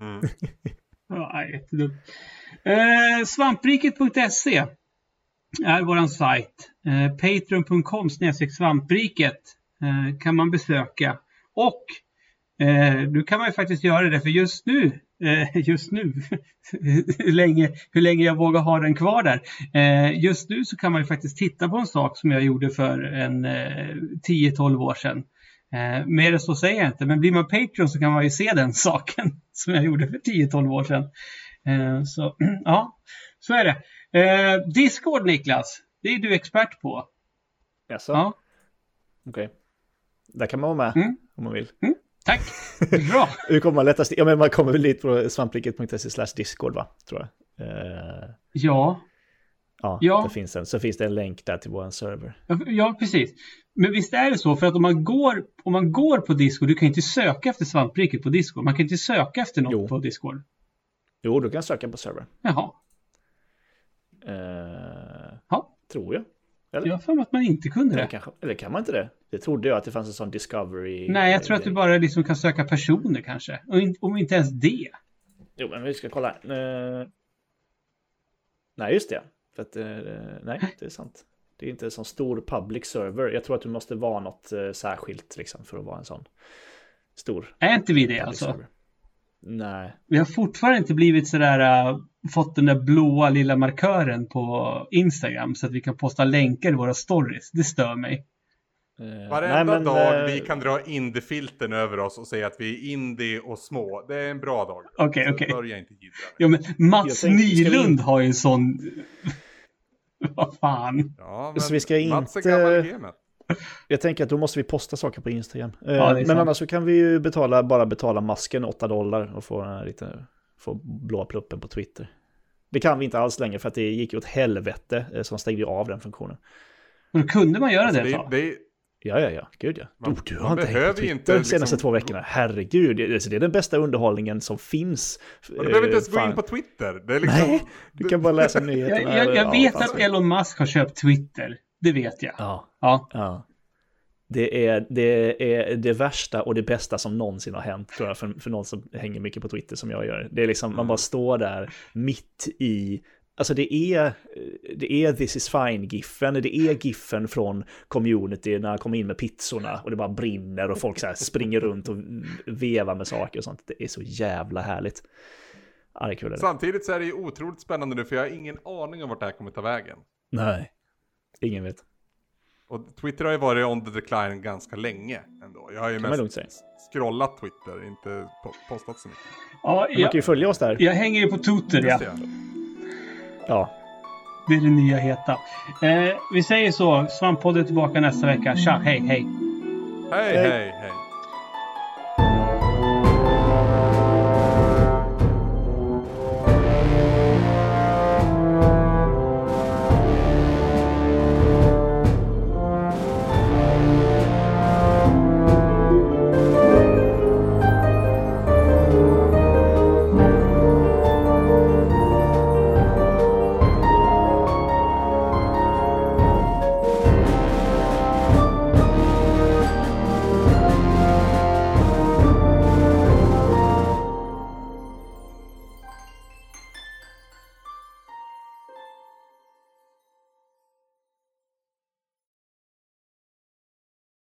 Mm. [laughs] ja, jättedumt. Eh, svampriket.se är våran sajt. Eh, Patreon.com svampriket eh, kan man besöka. Och eh, nu kan man ju faktiskt göra det för just nu eh, [laughs] just nu, [laughs] hur, länge, hur länge jag vågar ha den kvar där. Eh, just nu så kan man ju faktiskt titta på en sak som jag gjorde för en eh, 10-12 år sedan. Eh, mer än så säger jag inte, men blir man Patreon så kan man ju se den [laughs] saken som jag gjorde för 10-12 år sedan. Eh, så [clears throat] ja, så är det. Eh, Discord Niklas, det är du expert på. Jaså? Ja. Okej. Okay. Där kan man vara med mm. om man vill. Mm. Tack! [laughs] Bra! Hur kommer man lättast? Ja, men man kommer väl dit på svampriket.se slash discord, va? Tror jag. Uh... Ja. Ja, ja. Det finns en, så finns det en länk där till vår server. Ja, precis. Men visst är det så, för att om man går, om man går på Discord, du kan inte söka efter svampriket på Discord. Man kan inte söka efter något jo. på Discord. Jo, du kan söka på server. Jaha. Uh, ja. Tror jag. Eller? Jag har för mig att man inte kunde det. Kanske, eller kan man inte det? Det trodde jag att det fanns en sån discovery. Nej, jag tror att du bara liksom kan söka personer kanske. Om inte ens det. Jo, men vi ska kolla. Uh... Nej, just det. För att, uh, nej, det är sant. Det är inte en sån stor public server. Jag tror att du måste vara något uh, särskilt liksom för att vara en sån stor. Är inte vi det alltså? Server. Nej. Vi har fortfarande inte blivit sådär, uh, fått den där blåa lilla markören på Instagram så att vi kan posta länkar i våra stories. Det stör mig. Uh, Varenda nej, men, dag uh, vi kan dra indie-filten över oss och säga att vi är indie och små. Det är en bra dag. Okej, okay, okej. Okay. Börja inte Ja, men Mats Nylund har ju en sån... [laughs] Vad fan. Ja, men så vi ska inte... Jag tänker att då måste vi posta saker på Instagram. Ja, men sant. annars så kan vi ju betala, bara betala masken 8 dollar och få, lite, få blåa pluppen på Twitter. Det kan vi inte alls längre för att det gick åt helvete eh, som stängde av den funktionen. Men kunde man göra alltså det, det, det Ja, ja, ja, gud ja. Man, du, du har inte hängt på Twitter inte, de senaste liksom... två veckorna. Herregud, det är den bästa underhållningen som finns. Men du behöver inte ens Fan. gå in på Twitter. Det är liksom... Nej, du kan bara läsa nyheterna. jag, jag, jag vet ja, att Elon Musk har köpt Twitter. Det vet jag. Ja. ja. ja. Det är, det är det värsta och det bästa som någonsin har hänt tror jag för, för någon som hänger mycket på Twitter som jag gör. Det är liksom, man bara står där mitt i Alltså det är, det är This is fine-giffen, det är giffen från community när han kommer in med pizzorna och det bara brinner och folk så springer runt och vevar med saker och sånt. Det är så jävla härligt. Ja, det är kul, Samtidigt så är det ju otroligt spännande nu för jag har ingen aning om vart det här kommer ta vägen. Nej, ingen vet. Och Twitter har ju varit on the decline ganska länge ändå. Jag har ju kan mest scrollat Twitter, inte postat så mycket. Ja, jag, man kan ju följa oss där. Jag hänger ju på Twitter, ja. Ja. Det är det nya heta. Eh, vi säger så. Svamppodden är tillbaka nästa vecka. Tja, hej, hej. Hej, hej, hej.